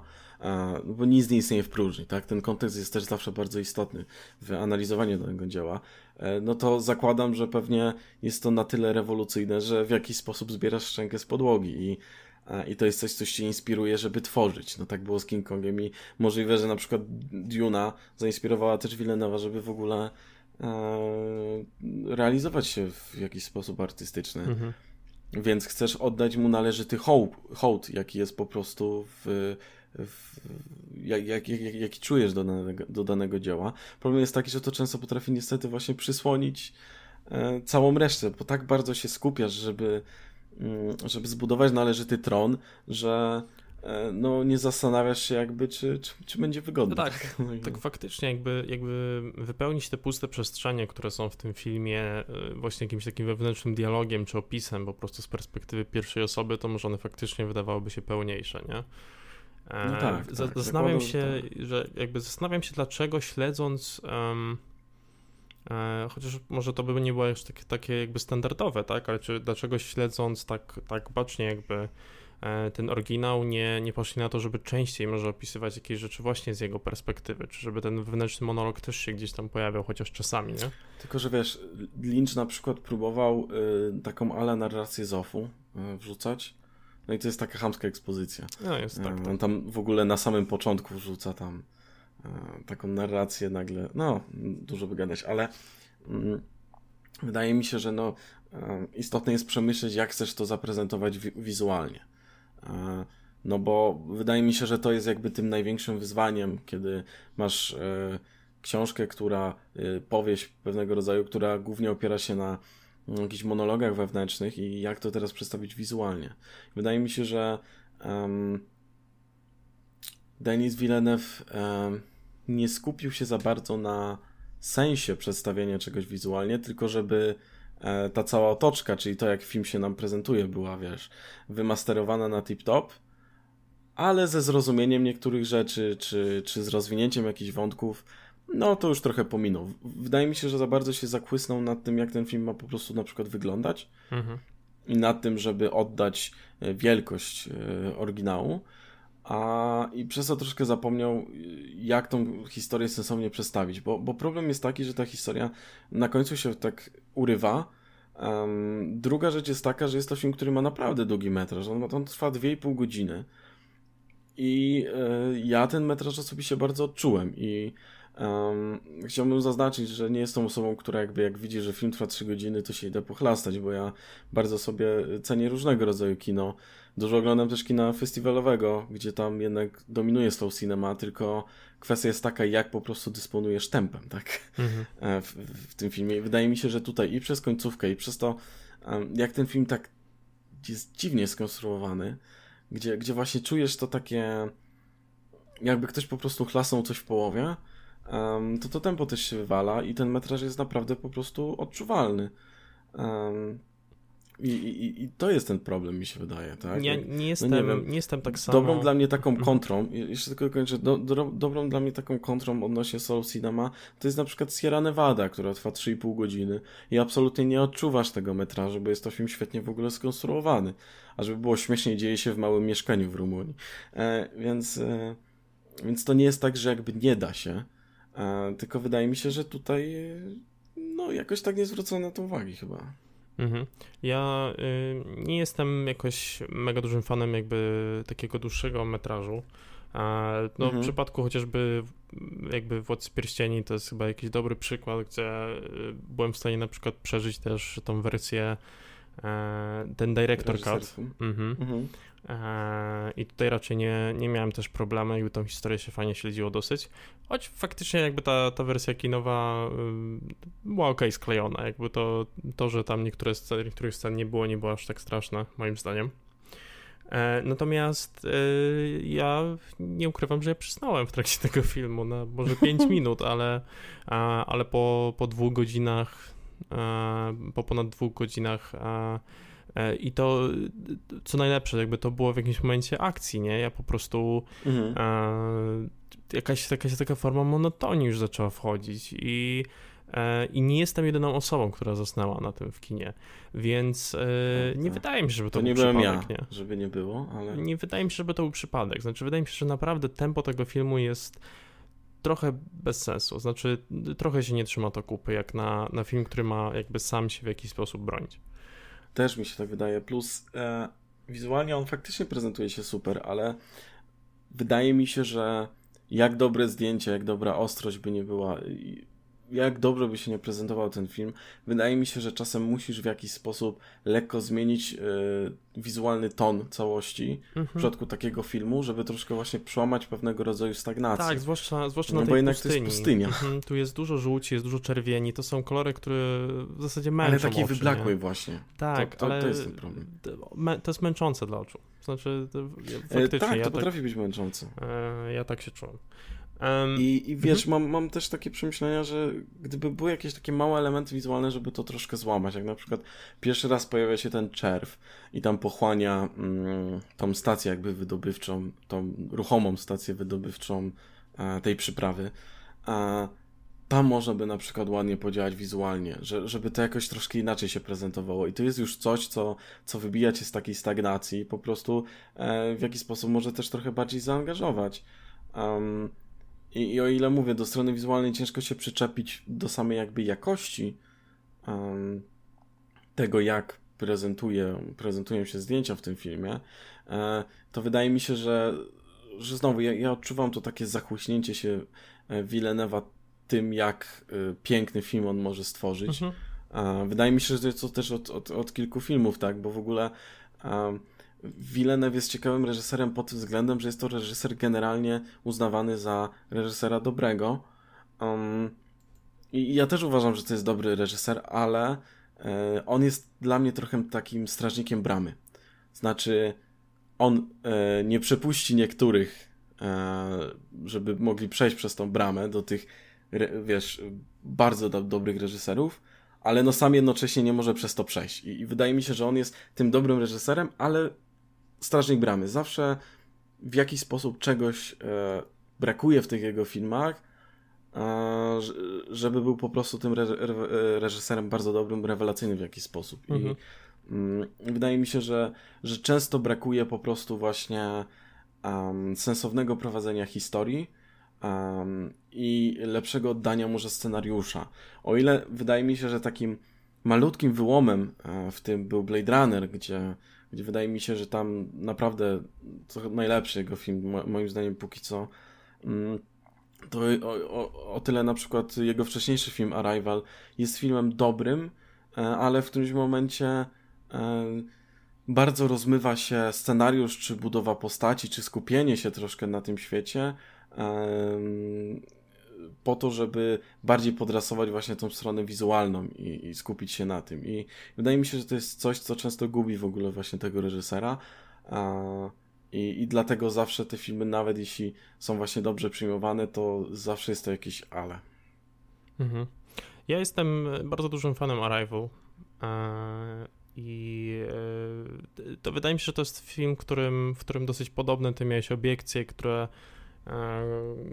no bo nic nie istnieje w próżni, tak? Ten kontekst jest też zawsze bardzo istotny w analizowaniu danego dzieła. E, no to zakładam, że pewnie jest to na tyle rewolucyjne, że w jakiś sposób zbierasz szczękę z podłogi i, i to jest coś, co cię inspiruje, żeby tworzyć. No tak było z King Kongiem i możliwe, że na przykład Duna zainspirowała też Villeneuve'a, żeby w ogóle e, realizować się w jakiś sposób artystyczny. Mhm. Więc chcesz oddać mu należyty hołd, hołd jaki jest po prostu w, jak, jak, jak, jaki czujesz do danego, do danego dzieła. Problem jest taki, że to często potrafi niestety właśnie przysłonić e, całą resztę, bo tak bardzo się skupiasz, żeby, mm, żeby zbudować należyty tron, że no nie zastanawiasz się jakby, czy, czy, czy będzie wygodny. No tak, no tak faktycznie jakby, jakby wypełnić te puste przestrzenie, które są w tym filmie e, właśnie jakimś takim wewnętrznym dialogiem czy opisem po prostu z perspektywy pierwszej osoby, to może one faktycznie wydawałoby się pełniejsze, nie? No tak, tak, zastanawiam tak, się, tak. że jakby zastanawiam się, dlaczego śledząc um, e, chociaż może to by nie było już takie, takie jakby standardowe, tak, ale czy dlaczego śledząc tak, tak bacznie jakby e, ten oryginał nie, nie poszli na to, żeby częściej może opisywać jakieś rzeczy właśnie z jego perspektywy, czy żeby ten wewnętrzny monolog też się gdzieś tam pojawiał, chociaż czasami, nie? Tylko, że wiesz, Lynch na przykład próbował y, taką ale narrację Zofu y, wrzucać, no i to jest taka chamska ekspozycja. No jest tak. On tak. tam w ogóle na samym początku wrzuca tam e, taką narrację nagle, no dużo wygadać, ale mm, wydaje mi się, że no e, istotne jest przemyśleć, jak chcesz to zaprezentować wi wizualnie. E, no bo wydaje mi się, że to jest jakby tym największym wyzwaniem, kiedy masz e, książkę, która, e, powieść pewnego rodzaju, która głównie opiera się na jakichś monologach wewnętrznych i jak to teraz przedstawić wizualnie. Wydaje mi się, że um, Denis Villeneuve um, nie skupił się za bardzo na sensie przedstawienia czegoś wizualnie, tylko żeby ta cała otoczka, czyli to jak film się nam prezentuje, była, wiesz, wymasterowana na tip-top, ale ze zrozumieniem niektórych rzeczy, czy, czy z rozwinięciem jakichś wątków, no to już trochę pominął. Wydaje mi się, że za bardzo się zakłysnął nad tym, jak ten film ma po prostu na przykład wyglądać mhm. i nad tym, żeby oddać e, wielkość e, oryginału, a i przez to troszkę zapomniał, e, jak tą historię sensownie przedstawić, bo, bo problem jest taki, że ta historia na końcu się tak urywa. Um, druga rzecz jest taka, że jest to film, który ma naprawdę długi metraż. On, on trwa 2,5 godziny. I y, ja ten metraż osobiście bardzo odczułem. I Um, chciałbym zaznaczyć, że nie jestem osobą, która jakby jak widzi, że film trwa 3 godziny, to się idę pochlastać, bo ja bardzo sobie cenię różnego rodzaju kino. Dużo oglądam też kina festiwalowego, gdzie tam jednak dominuje slow cinema, tylko kwestia jest taka, jak po prostu dysponujesz tempem, tak? Mhm. E, w, w, tym filmie. wydaje mi się, że tutaj i przez końcówkę, i przez to, jak ten film tak jest dziwnie skonstruowany, gdzie, gdzie właśnie czujesz to takie jakby ktoś po prostu chlasnął coś w połowie, um, to to tempo też się wywala i ten metraż jest naprawdę po prostu odczuwalny. Um, i, i, I, to jest ten problem, mi się wydaje, tak? Ja nie jestem, no nie, wiem, nie jestem tak samo. Dobrą dla mnie taką mhm. kontrą, jeszcze tylko kończę, do, do, dobrą dla mnie taką kontrą odnośnie Soul Cinema, to jest na przykład Sierra Nevada, która trwa 3,5 godziny i absolutnie nie odczuwasz tego metrażu, bo jest to film świetnie w ogóle skonstruowany. A żeby było śmieszniej, dzieje się w małym mieszkaniu w Rumunii. E, więc, e, więc to nie jest tak, że jakby nie da się, e, tylko wydaje mi się, że tutaj no jakoś tak nie zwrócono na to uwagi chyba. Mhm. Ja y, nie jestem jakoś mega dużym fanem jakby takiego dłuższego metrażu. No, mhm. W przypadku chociażby jakby Władcy Pierścieni to jest chyba jakiś dobry przykład, gdzie y, byłem w stanie na przykład przeżyć też tą wersję ten Director Cut. Mhm. Mhm. E, I tutaj raczej nie, nie miałem też problemu, jakby tą historię się fajnie śledziło dosyć. Choć faktycznie jakby ta, ta wersja kinowa y, była ok sklejona, jakby to, to że tam niektóre sceny, niektórych scen nie było, nie było aż tak straszne, moim zdaniem. E, natomiast y, ja nie ukrywam, że ja przysnąłem w trakcie tego filmu na może 5 minut, ale, ale po, po dwóch godzinach, po ponad dwóch godzinach E, I to, co najlepsze, jakby to było w jakimś momencie akcji, nie? Ja po prostu mhm. e, jakaś, jakaś taka forma monotonii już zaczęła wchodzić i e, i nie jestem jedyną osobą, która zasnęła na tym w kinie, więc e, nie tak. wydaje mi się, żeby to, to był nie przypadek. Ja, nie? żeby nie było, ale... Nie wydaje mi się, żeby to był przypadek. Znaczy, wydaje mi się, że naprawdę tempo tego filmu jest trochę bez sensu. Znaczy, trochę się nie trzyma to kupy, jak na, na film, który ma jakby sam się w jakiś sposób bronić. Też mi się tak wydaje. Plus e, wizualnie on faktycznie prezentuje się super, ale wydaje mi się, że jak dobre zdjęcie, jak dobra ostrość by nie była, jak dobrze by się nie prezentował ten film, wydaje mi się, że czasem musisz w jakiś sposób lekko zmienić y, wizualny ton całości mhm. w przypadku takiego filmu, żeby troszkę właśnie przełamać pewnego rodzaju stagnację. Tak, zwłaszcza, zwłaszcza no, na tej bo jednak pustyni. to jest pustynia. Mhm, tu jest dużo żółci, jest dużo czerwieni, to są kolory, które w zasadzie męczą Ale takiej wyblakłej właśnie. Tak, to, to, ale to jest ten problem. To jest męczące dla oczu. Znaczy, to, faktycznie. E, tak, ja to tak, potrafi być męczące. E, ja tak się czułem. Um, I, I, wiesz, mhm. mam, mam też takie przemyślenia, że gdyby były jakieś takie małe elementy wizualne, żeby to troszkę złamać, jak na przykład pierwszy raz pojawia się ten czerw i tam pochłania mm, tą stację jakby wydobywczą, tą ruchomą stację wydobywczą e, tej przyprawy, a tam można by na przykład ładnie podziałać wizualnie, że, żeby to jakoś troszkę inaczej się prezentowało i to jest już coś, co, co wybija cię z takiej stagnacji, po prostu e, w jakiś sposób może też trochę bardziej zaangażować. Um, i, I, o ile mówię, do strony wizualnej ciężko się przyczepić do samej jakby jakości um, tego, jak prezentuje, prezentują się zdjęcia w tym filmie, e, to wydaje mi się, że, że znowu ja, ja odczuwam to takie zachłyśnięcie się e, Villeneuva tym, jak e, piękny film on może stworzyć. Mhm. E, wydaje mi się, że to jest to też od, od, od kilku filmów, tak, bo w ogóle Villeneuve jest ciekawym reżyserem pod tym względem, że jest to reżyser generalnie uznawany za reżysera dobrego. Um, I ja też uważam, że to jest dobry reżyser, ale e, on jest dla mnie trochę takim strażnikiem bramy. Znaczy, on e, nie przepuści niektórych, e, żeby mogli przejść przez tą bramę do tych, re, wiesz, bardzo do, dobrych reżyserów, ale no sam jednocześnie nie może przez to przejść. I, I, wydaje mi się, że on jest tym dobrym reżyserem, ale Strażnik Bramy. Zawsze w jakiś sposób czegoś e, brakuje w tych jego filmach, e, żeby był po prostu tym re, reżyserem bardzo dobrym, rewelacyjnym w jakiś sposób. I mhm. mm, wydaje mi się, że, że często brakuje po prostu właśnie um, sensownego prowadzenia historii um, i lepszego oddania może scenariusza. O ile wydaje mi się, że takim malutkim wyłomem e, w tym był Blade Runner, gdzie gdzie wydaje mi się, że tam naprawdę to najlepszy jego film, moim zdaniem póki co. Mm, to o, o, o tyle na przykład jego wcześniejszy film Arrival jest filmem dobrym, e, ale w którymś momencie e, bardzo rozmywa się scenariusz, czy budowa postaci, czy skupienie się troszkę na tym świecie po to, żeby bardziej podrasować właśnie tą stronę wizualną i, i, skupić się na tym. I wydaje mi się, że to jest coś, co często gubi w ogóle właśnie tego reżysera. I, I dlatego zawsze te filmy, nawet jeśli są właśnie dobrze przyjmowane, to zawsze jest to jakieś ale. Mhm. Ja jestem bardzo dużym fanem Arrival. I e, to wydaje mi się, że to jest film, którym, w którym dosyć podobne ty miałeś obiekcje, które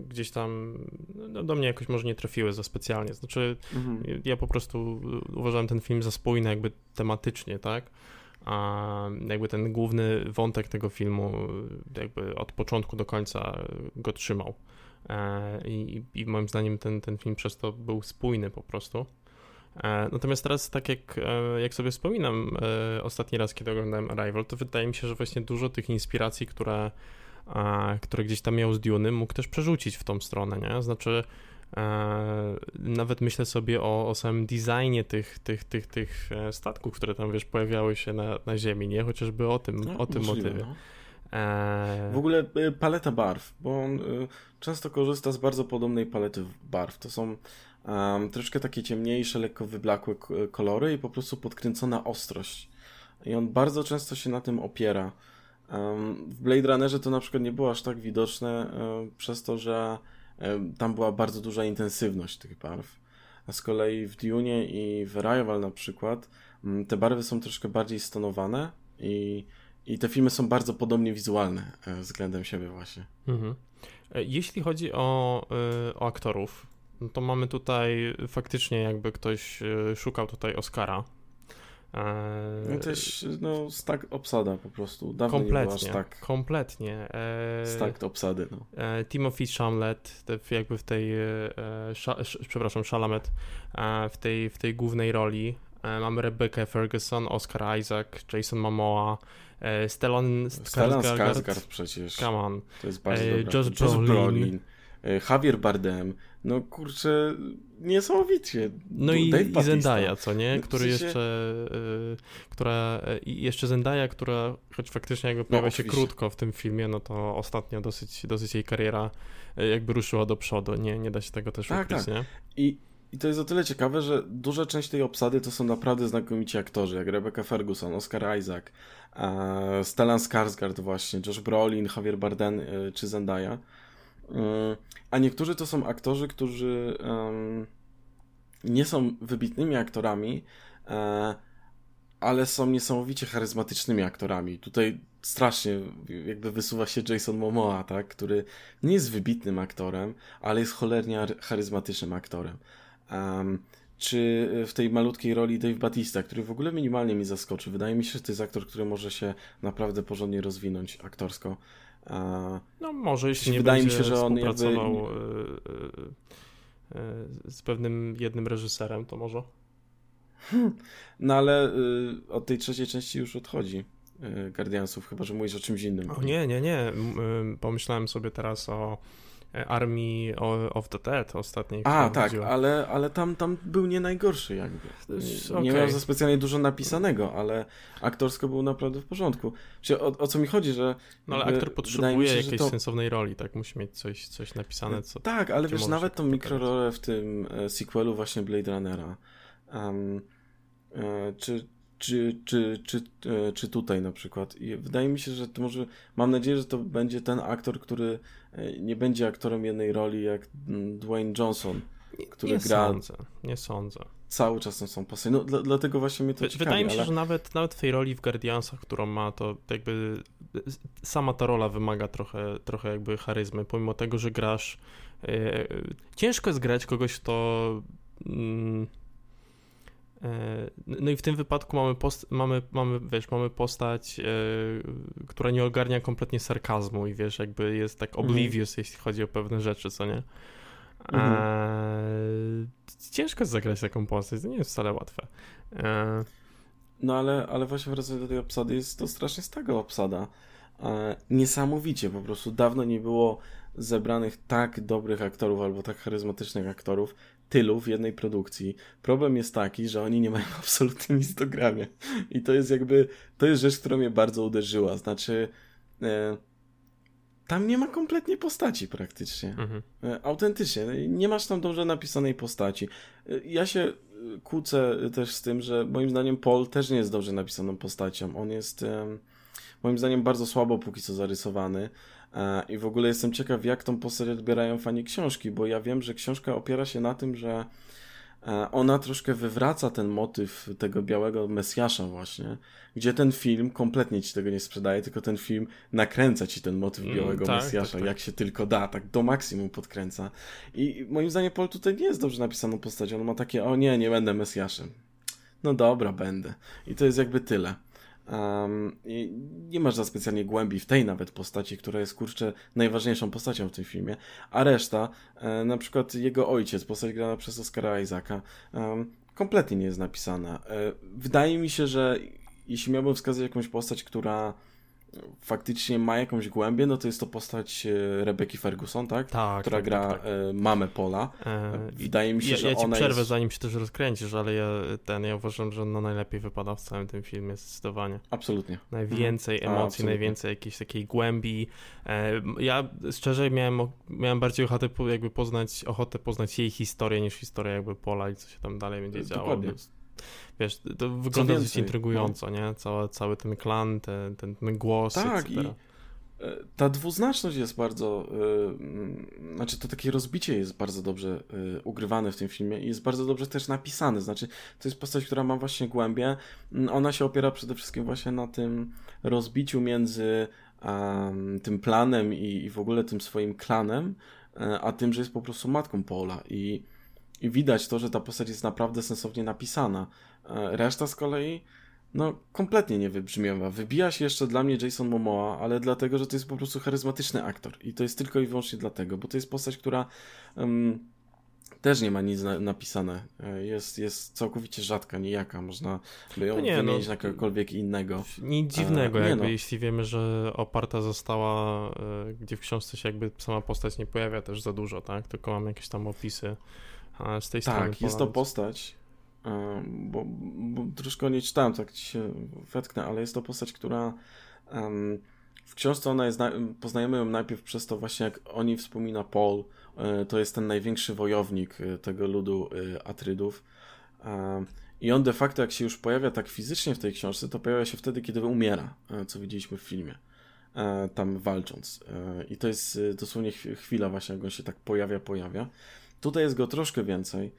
gdzieś tam no, do mnie jakoś może nie trafiły za specjalnie. Znaczy, mhm. ja po prostu uważałem ten film za spójny jakby tematycznie, tak? A jakby ten główny wątek tego filmu jakby od początku do końca go trzymał. I, i moim zdaniem ten, ten film przez to był spójny po prostu. E, natomiast teraz, tak jak, e, jak sobie wspominam, e, ostatni raz, kiedy oglądałem Arrival, to wydaje mi się, że właśnie dużo tych inspiracji, które, które gdzieś tam miał z Dune, mógł też przerzucić w tą stronę, nie? Znaczy, nawet myślę sobie o, o samym designie tych, tych, tych, tych statków, które tam, wiesz, pojawiały się na, na Ziemi, nie? Chociażby o tym, no, o tym możliwe, motywie. No. W ogóle paleta barw, bo on często korzysta z bardzo podobnej palety barw. To są um, troszkę takie ciemniejsze, lekko wyblakłe kolory i po prostu podkręcona ostrość. I on bardzo często się na tym opiera. W Blade Runnerze to na przykład nie było aż tak widoczne przez to, że tam była bardzo duża intensywność tych barw. A z kolei w Dune i w Arrival na przykład te barwy są troszkę bardziej stonowane i, i te filmy są bardzo podobnie wizualne e, względem siebie właśnie. Mhm. E, jeśli chodzi o, e, o aktorów, no to mamy tutaj faktycznie jakby ktoś szukał tutaj Oscara. Eee, no też no, stack obsada po prostu. Dawno kompletnie, tak. Kompletnie. Eee, stack obsady, no. Eee, Timothy Chamlet, jakby w tej, e, przepraszam, Chalamet, e, w tej, w tej głównej roli. E, mamy Rebecca Ferguson, Oscar Isaac, Jason Momoa, e, Stellan Skarsgård. przecież. Come on. To jest bardzo e, Josh Brolin. Brolin. E, Javier Bardem, no kurczę, niesamowicie. No i, i Zendaya, co nie? Który w sensie... jeszcze, y, która, y, jeszcze Zendaya, która choć faktycznie jakby pojawia no, się krótko w tym filmie, no to ostatnio dosyć, dosyć jej kariera y, jakby ruszyła do przodu, nie, nie da się tego też tak, ukryć, tak. nie? I, I to jest o tyle ciekawe, że duża część tej obsady to są naprawdę znakomici aktorzy, jak Rebecca Ferguson, Oscar Isaac, Stellan Skarsgård właśnie, Josh Brolin, Javier Bardem czy Zendaya. A niektórzy to są aktorzy, którzy nie są wybitnymi aktorami, e, ale są niesamowicie charyzmatycznymi aktorami. Tutaj strasznie jakby wysuwa się Jason Momoa, tak? który nie jest wybitnym aktorem, ale jest cholernie charyzmatycznym aktorem. Czy w tej malutkiej roli Dave Batista, który w ogóle minimalnie mi zaskoczy. Wydaje mi się, że to jest aktor, który może się naprawdę porządnie rozwinąć aktorsko. No może, jeśli nie wydaje mi się, że on współpracował jakby... E, e, e, z pewnym jednym reżyserem, to może. No ale od tej trzeciej części już odchodzi Guardiansów, chyba że mówisz o czymś innym. O nie, nie, nie. Pomyślałem sobie teraz o Army of the Dead ostatniej. A, tak, ale, ale tam, tam był nie najgorszy jakby. Nie, nie miał za specjalnie dużo napisanego, ale aktorsko był naprawdę w porządku. Czyli o, o co mi chodzi, że... No ale aktor potrzebuje się, jakiejś to... sensownej roli, tak? Musi mieć coś, coś napisane, co... Tak, ale wiesz, nawet tą mikrorolę w tym e, sequelu właśnie Blade Runnera, um, czy czy, czy, czy, e, czy tutaj na przykład. I wydaje mi się, że to może, mam nadzieję, że to będzie ten aktor, który e, nie będzie aktorem jednej roli jak mm, Dwayne Johnson, który nie gra. Sądzę, nie sądzę. Cały czas są pasy. No, dla, dlatego właśnie mnie to Wydaje ciekawi. Wydaje mi się, ale... że nawet, nawet w tej roli w Guardiansach, którą ma, to jakby sama ta rola wymaga trochę, trochę jakby charyzmy, pomimo tego, że grasz. Yy, ciężko jest grać kogoś, kto. Yy, E, no i w tym wypadku mamy, post, mamy, mamy, wiesz, mamy postać, e, która nie ogarnia kompletnie sarkazmu i wiesz, jakby jest tak mhm. oblivious, mhm. jeśli chodzi o pewne rzeczy, co nie? Mhm. E, ciężko jest zagrać taką postać, to nie jest wcale łatwe. E, no ale, ale właśnie wracając do tej obsady, jest to strasznie staga obsada. E, niesamowicie, po prostu dawno nie było zebranych tak dobrych aktorów albo tak charyzmatycznych aktorów tylu w jednej produkcji. Problem jest taki, że oni nie mają absolutnie nic do grania. I to jest jakby, to jest rzecz, która mnie bardzo uderzyła. Znaczy, e, tam nie ma kompletnie postaci praktycznie. Mhm. E, autentycznie. Nie masz tam dobrze napisanej postaci. E, ja się e, kłócę też z tym, że moim zdaniem Paul też nie jest dobrze napisaną postacią. On jest... E, moim zdaniem bardzo słabo póki co zarysowany. E, I w ogóle jestem ciekaw, jak tą postać odbierają fani książki, bo ja wiem, że książka opiera się na tym, że e, ona troszkę wywraca ten motyw tego białego Mesjasza właśnie, gdzie ten film kompletnie ci tego nie sprzedaje, tylko ten film nakręca ci ten motyw mm, białego mm, tak, Mesjasza, tak, tak. jak się tylko da, tak do maksimum podkręca. I moim zdaniem Paul tutaj nie jest dobrze napisaną postacią, on ma takie, o nie, nie będę Mesjaszem. No dobra, będę. I to jest jakby tyle. Um, nie masz za specjalnie głębi w tej nawet postaci, która jest kurczę najważniejszą postacią w tym filmie, a reszta, e, na przykład jego ojciec, postać grana przez Oscara Isaaca, um, kompletnie nie jest napisana. E, wydaje mi się, że jeśli miałbym wskazać jakąś postać, która faktycznie ma jakąś głębię, no to jest to postać e, Rebeki Ferguson, tak? Tak. Która tak, gra tak, tak. E, mamę Pola. E, Wydaje mi się, ja, że ja ci ona przerwę, jest... zanim się też rozkręcisz, ale ja, ten, ja uważam, że no najlepiej wypada w całym tym filmie zdecydowanie. Absolutnie. Najwięcej mhm. emocji, najwięcej jakiejś takiej głębi. Ja szczerze miałem, miałem bardziej ochotę jakby poznać, ochotę poznać jej historię niż historię jakby Pola i co się tam dalej będzie działo. Dokładnie wiesz, to wygląda dosyć intrygująco, no. nie? Cały, cały ten klan, ten, ten, ten głos, Tak, etc. i e, ta dwuznaczność jest bardzo, yy, znaczy to takie rozbicie jest bardzo dobrze yy, ugrywane w tym filmie i jest bardzo dobrze też napisane, znaczy to jest postać, która ma właśnie głębię, mm, ona się opiera przede wszystkim właśnie na tym rozbiciu między um, tym planem i, i, w ogóle tym swoim klanem, a tym, że jest po prostu matką Paula i, i widać to, że ta postać jest naprawdę sensownie napisana. E, reszta z kolei, no, kompletnie nie wybrzmiewa. Wybija się jeszcze dla mnie Jason Momoa, ale dlatego, że to jest po prostu charyzmatyczny aktor. I to jest tylko i wyłącznie dlatego, bo to jest postać, która um, też nie ma nic na, napisane. E, jest, jest całkowicie rzadka, nijaka. Można by ją no nie, wymienić no, na kogokolwiek innego. Nic dziwnego, e, jakby, no. jeśli wiemy, że oparta została, gdzie w książce się jakby sama postać nie pojawia też za dużo, tak? Tylko mamy jakieś tam opisy z tej tak, strony. Tak, jest to postać, bo, bo troszkę o niej czytałem, tak ci się wetknę, ale jest to postać, która w książce ona jest, poznajemy ją najpierw przez to właśnie, jak o niej wspomina Paul, e, to jest ten największy wojownik e, tego ludu e, Atrydów. I on de facto, jak się już pojawia tak fizycznie w tej książce, to pojawia się wtedy, kiedy umiera, co widzieliśmy w filmie, tam walcząc. I to jest dosłownie chwila właśnie, jak on się tak pojawia, pojawia. Tutaj jest go troszkę więcej.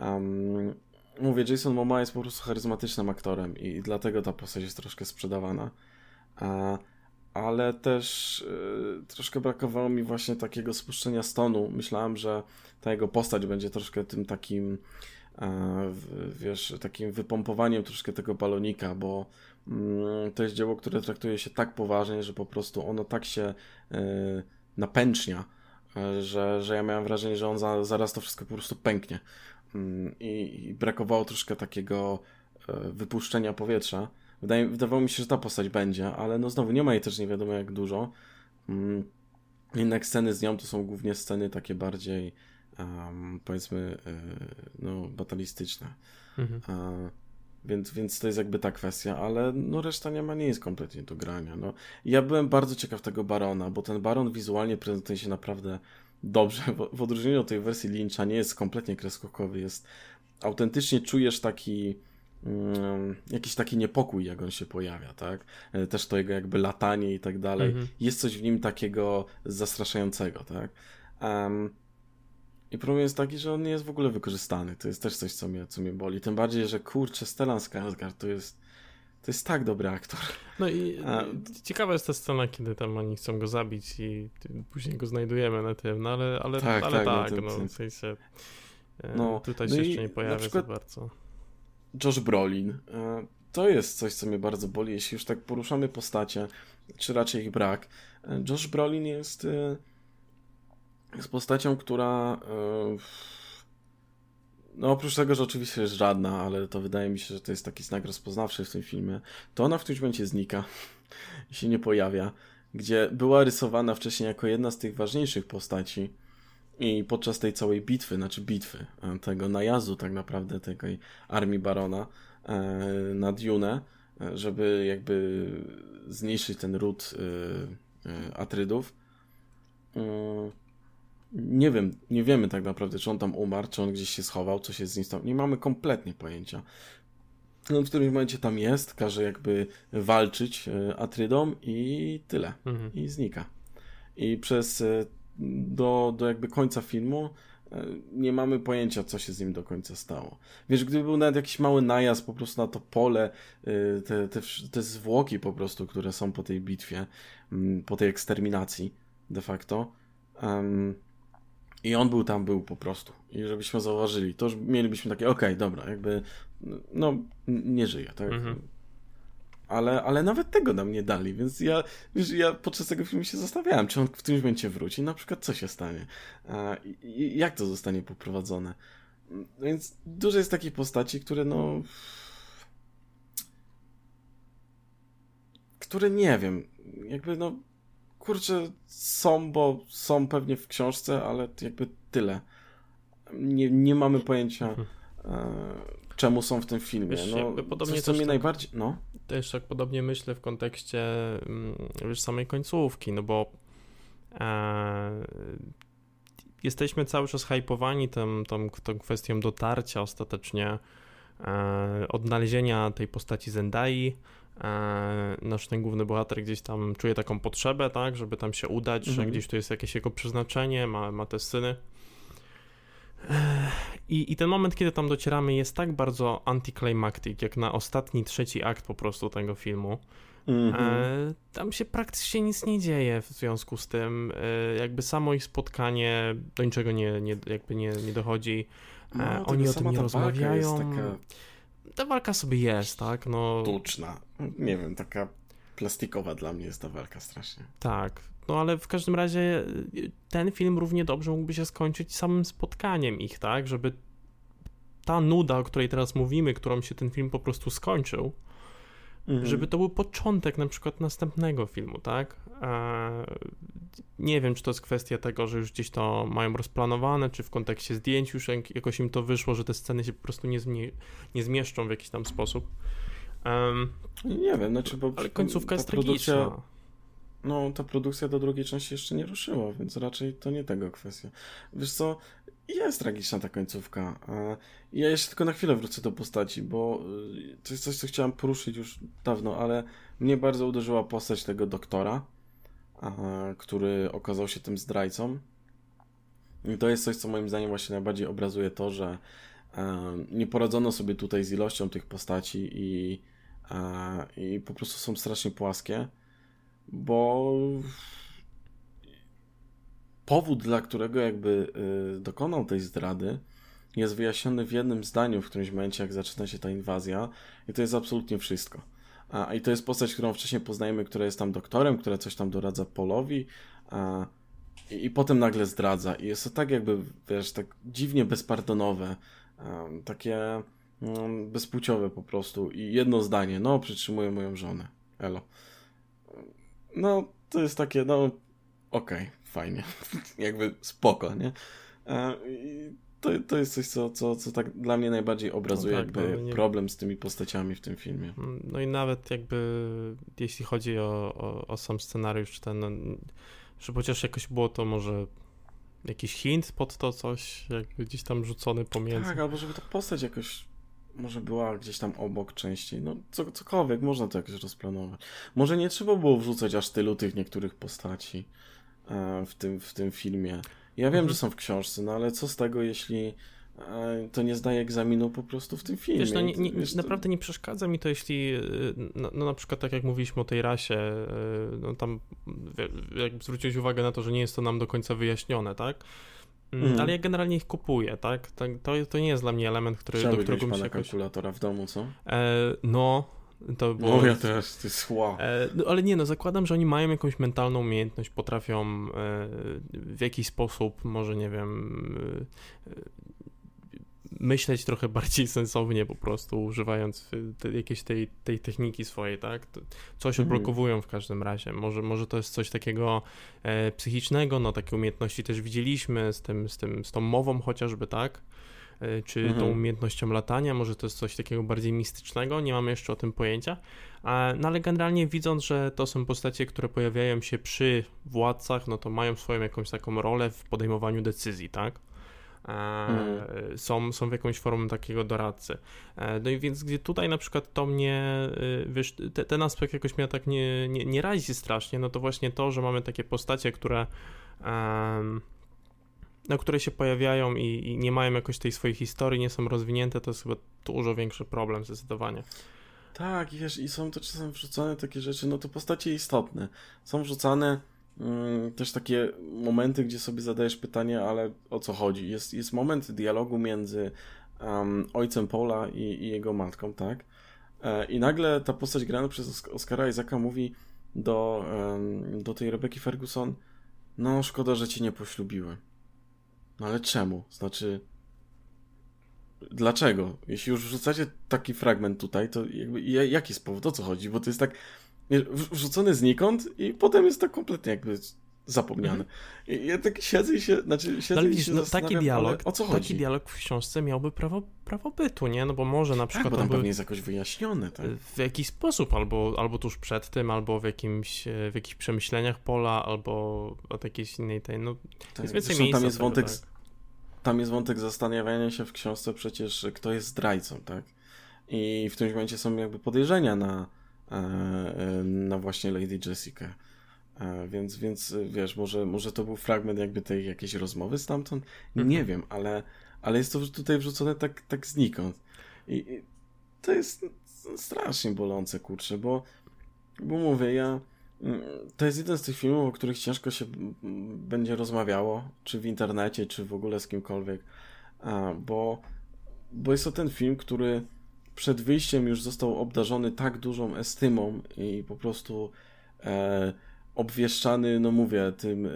Um, mówię, Jason Momoa jest po prostu charyzmatycznym aktorem i dlatego ta postać jest troszkę sprzedawana. A, ale też y, troszkę brakowało mi właśnie takiego spuszczenia stonu. Myślałem, że ta jego postać będzie troszkę tym takim, e, wiesz, takim wypompowaniem troszkę tego balonika, bo mm, to jest dzieło, które traktuje się tak poważnie, że po prostu ono tak się e, napęcznia, e, że, że ja miałem wrażenie, że on za, zaraz to wszystko po prostu pęknie. Mm, i, i brakowało troszkę takiego e, wypuszczenia powietrza. Wydaje, wydawało mi się, że ta postać będzie, ale no znowu nie ma jej też nie wiadomo jak dużo. Mm, jednak sceny z nią to są głównie sceny takie bardziej um, powiedzmy e, no, batalistyczne. Mhm. Więc, więc to jest jakby ta kwestia, ale no reszta nie ma, nie jest kompletnie do grania. No. Ja byłem bardzo ciekaw tego Barona, bo ten Baron wizualnie prezentuje się naprawdę dobrze. W, w odróżnieniu od tej wersji Lyncha nie jest kompletnie kreskokowy, jest autentycznie czujesz taki um, jakiś taki niepokój, jak on się pojawia, tak? E, też to jego jakby latanie i tak dalej. Mhm. Jest coś w nim takiego zastraszającego, tak? Um, i problem jest taki, że on nie jest w ogóle wykorzystany. To jest też coś, co mnie, co mnie boli. Tym bardziej, że kurczę, Stellan Skarsgård to jest to jest tak dobry aktor. No i A... ciekawa jest ta scena, kiedy tam oni chcą go zabić i później go znajdujemy na tym, no ale, ale tak, ale tak, tak no, w sensie e, no, tutaj no się jeszcze nie pojawia za bardzo. Josh Brolin. E, to jest coś, co mnie bardzo boli, jeśli już tak poruszamy postacie, czy raczej ich brak. E, Josh Brolin jest, jest postacią, która no oprócz tego, że oczywiście jest żadna, ale to wydaje mi się, że to jest taki znak rozpoznawczy w tym filmie, to ona w którymś momencie znika i się nie pojawia, gdzie była rysowana wcześniej jako jedna z tych ważniejszych postaci i podczas tej całej bitwy, znaczy bitwy, e, tego najazdu tak naprawdę tej armii Barona e, na Dune, e, żeby jakby zniszczyć ten ród Atrydów, nie wiem, nie wiemy tak naprawdę, czy on tam umarł, czy on gdzieś się schował, co się z nim stało. Nie mamy kompletnie pojęcia. on w którymś momencie tam jest, każe jakby walczyć e, Atrydą i tyle. Mhm. I znika. I przez e, do, do jakby końca filmu e, nie mamy pojęcia, co się z nim do końca stało. Wiesz, gdyby był nawet jakiś mały najazd po prostu na to pole, te, te, te zwłoki po prostu, które są po tej bitwie, mm, po tej eksterminacji de facto, um, i on był tam, był po prostu. I żebyśmy zauważyli, to już mielibyśmy takie, okej, okay, dobra, jakby, no, nie żyje, tak? Mhm. Ale, ale nawet tego nam nie dali, więc ja, wiesz, ja podczas tego filmu się zastanawiałem, czy on w którymś momencie wróci, na przykład co się stanie, i, jak to zostanie poprowadzone. Więc dużo jest takich postaci, które no... Które nie wiem, jakby no kurczę, są, bo są pewnie w książce, ale jakby tyle. Nie, nie mamy pojęcia, e, czemu są w tym filmie. Wiesz, no, podobnie co mnie tak, najbardziej. No. Też tak podobnie myślę w kontekście mm, wiesz, samej końcówki, no bo e, jesteśmy cały czas hypowani tą, tą, tą kwestią dotarcia ostatecznie, e, odnalezienia tej postaci Zendai nasz ten główny bohater gdzieś tam czuje taką potrzebę, tak, żeby tam się udać, mhm. że gdzieś tu jest jakieś jego przeznaczenie, ma, ma te syny. E, I, I ten moment, kiedy tam docieramy, jest tak bardzo anticlimactic, jak na ostatni, trzeci akt po prostu tego filmu. Mhm. E, tam się praktycznie nic nie dzieje w związku z tym. jakby samo ich spotkanie do niczego nie, nie, jakby nie, nie dochodzi. No, Oni o tym nie rozmawiają. Taka ta walka sobie jest, tak? No... Tuczna. Nie wiem, taka plastikowa dla mnie jest ta walka strasznie. Tak. No ale w każdym razie y, ten film równie dobrze mógłby się skończyć samym spotkaniem ich, tak? Żeby ta nuda, o której teraz mówimy, którą się ten film po prostu skończył, mhm. żeby to był początek na przykład następnego filmu, tak? Nie wiem, czy to jest kwestia tego, że już gdzieś to mają rozplanowane, czy w kontekście zdjęć już jakoś im to wyszło, że te sceny się po prostu nie, zmie nie zmieszczą w jakiś tam sposób. Um, nie wiem, znaczy, bo ale końcówka jest produkcja, tragiczna. No, ta produkcja do drugiej części jeszcze nie ruszyła, więc raczej to nie tego kwestia. Wiesz co, jest tragiczna ta końcówka. Ja jeszcze tylko na chwilę wrócę do postaci, bo y, to jest coś, co chciałem poruszyć już dawno, ale mnie bardzo uderzyła postać tego doktora który okazał się tym zdrajcą. I to jest coś, co moim zdaniem właśnie najbardziej obrazuje to, że nie poradzono sobie tutaj z ilością tych postaci i, i po prostu są strasznie płaskie, bo powód, dla którego jakby y, dokonał tej zdrady, jest wyjaśniony w jednym zdaniu w którymś momencie, jak zaczyna się ta inwazja, i to jest absolutnie wszystko. A, I to jest postać, którą wcześniej poznajemy, która jest tam doktorem, która coś tam doradza Polowi. A, i, i, potem nagle zdradza. I jest to tak jakby, wiesz, tak dziwnie bezpardonowe. A, takie mm, bezpłciowe po prostu. I jedno zdanie, no, przytrzymuję moją żonę. Elo. No, to jest takie, no, okej, okay, fajnie. jakby spoko, nie? I to, to jest coś, co, co, co tak dla mnie najbardziej obrazuje no tak, jakby no, nie... problem z tymi postaciami w tym filmie. Mm, no i nawet jakby jeśli chodzi o, o, o sam scenariusz, ten, no, że chociaż jakoś było to może jakiś hint pod to coś, jakby gdzieś tam rzucony pomiędzy. Tak, albo żeby ta postać jakoś może była gdzieś tam obok częściej, no co, cokolwiek, można to jakoś rozplanować. Może nie trzeba było wrzucać aż tylu tych niektórych postaci e, w tym, w tym filmie. Ja wiem, mhm. że są w książce, no ale co z tego, jeśli e, to nie zdaje egzaminu po prostu w tym filmie. Wiesz, no nie, nie, Wiesz, naprawdę to... nie przeszkadza mi to, jeśli e, no, no, na przykład tak jak mówiliśmy o tej rasie, e, no tam jak zwróciłeś uwagę na to, że nie jest to nam do końca wyjaśnione, tak? Mm. Ale ja generalnie ich kupuję, tak? To, to nie jest dla mnie element, który, Chciałby do którego mi się jakoś... kalkulatora w domu, co? E, no, to było... O, ja też, jest wow. E, no, ale nie, no zakładam, że oni mają jakąś mentalną umiejętność, potrafią e, w jakiś sposób, może nie wiem, e, myśleć trochę bardziej sensownie po prostu, używając te, jakiejś tej, tej techniki swojej, tak? Coś mhm. odblokowują w każdym razie. Może, może to jest coś takiego e, psychicznego, no takie umiejętności też widzieliśmy z tym, z tym, z tą mową chociażby, tak? E, czy mhm. tą umiejętnością latania, może to jest coś takiego bardziej mistycznego, nie mamy jeszcze o tym pojęcia. No ale generalnie widząc, że to są postacie, które pojawiają się przy władcach, no to mają swoją jakąś taką rolę w podejmowaniu decyzji, tak? mm. są, są w jakąś formą takiego doradcy. No i więc gdzie tutaj na przykład to mnie, wiesz, te, ten aspekt jakoś mnie tak nie, nie, nie razi strasznie, no to właśnie to, że mamy takie postacie, które um, no, które się pojawiają i, i, nie mają jakoś tej swojej historii, nie są rozwinięte, to jest chyba dużo większy problem zdecydowanie. Tak, wiesz, i są to czasem wrzucane takie rzeczy, no to postacie istotne. Są wrzucane mm, też takie momenty, gdzie sobie zadajesz pytanie, ale o co chodzi? Jest, jest moment dialogu między um, ojcem Paula i, i, jego matką, tak? E, I nagle ta postać grana przez Oscara Isaaca mówi do, um, do tej Rebeki Ferguson, no szkoda, że cię nie poślubiły. No ale czemu? Znaczy, dlaczego? Jeśli już wrzucacie taki fragment tutaj, to jakby jaki jest powód, o co chodzi? Bo to jest tak wrzucony znikąd i potem jest to kompletnie jakby zapomniane. Mhm. I ja tak siedzę i się, znaczy siedzę się no, taki dialog, o co chodzi? Taki dialog w książce miałby prawo, prawo bytu, nie? No bo może na przykład... Tak, bo tam pewnie jest jakoś wyjaśnione, tak? W jakiś sposób, albo, albo tuż przed tym, albo w jakimś, w jakichś przemyśleniach Pola, albo od jakiejś innej tej, no... Tak, jest więcej miejsca tam jest wątek... Tak tam jest wątek zastanawiania się w książce przecież, kto jest zdrajcą, tak? I w którymś momencie są jakby podejrzenia na, e, na właśnie Lady Jessica. E, więc, więc wiesz, może, może to był fragment jakby tej jakiejś rozmowy stamtąd? Mhm. Nie wiem, ale, ale jest to tutaj wrzucone tak, tak znikąd. I, I to jest strasznie bolące, kurczę, bo, bo mówię, ja to jest jeden z tych filmów, o których ciężko się będzie rozmawiało, czy w internecie, czy w ogóle z kimkolwiek, bo, bo jest to ten film, który przed wyjściem już został obdarzony tak dużą estymą i po prostu e, obwieszczany, no mówię, tym e,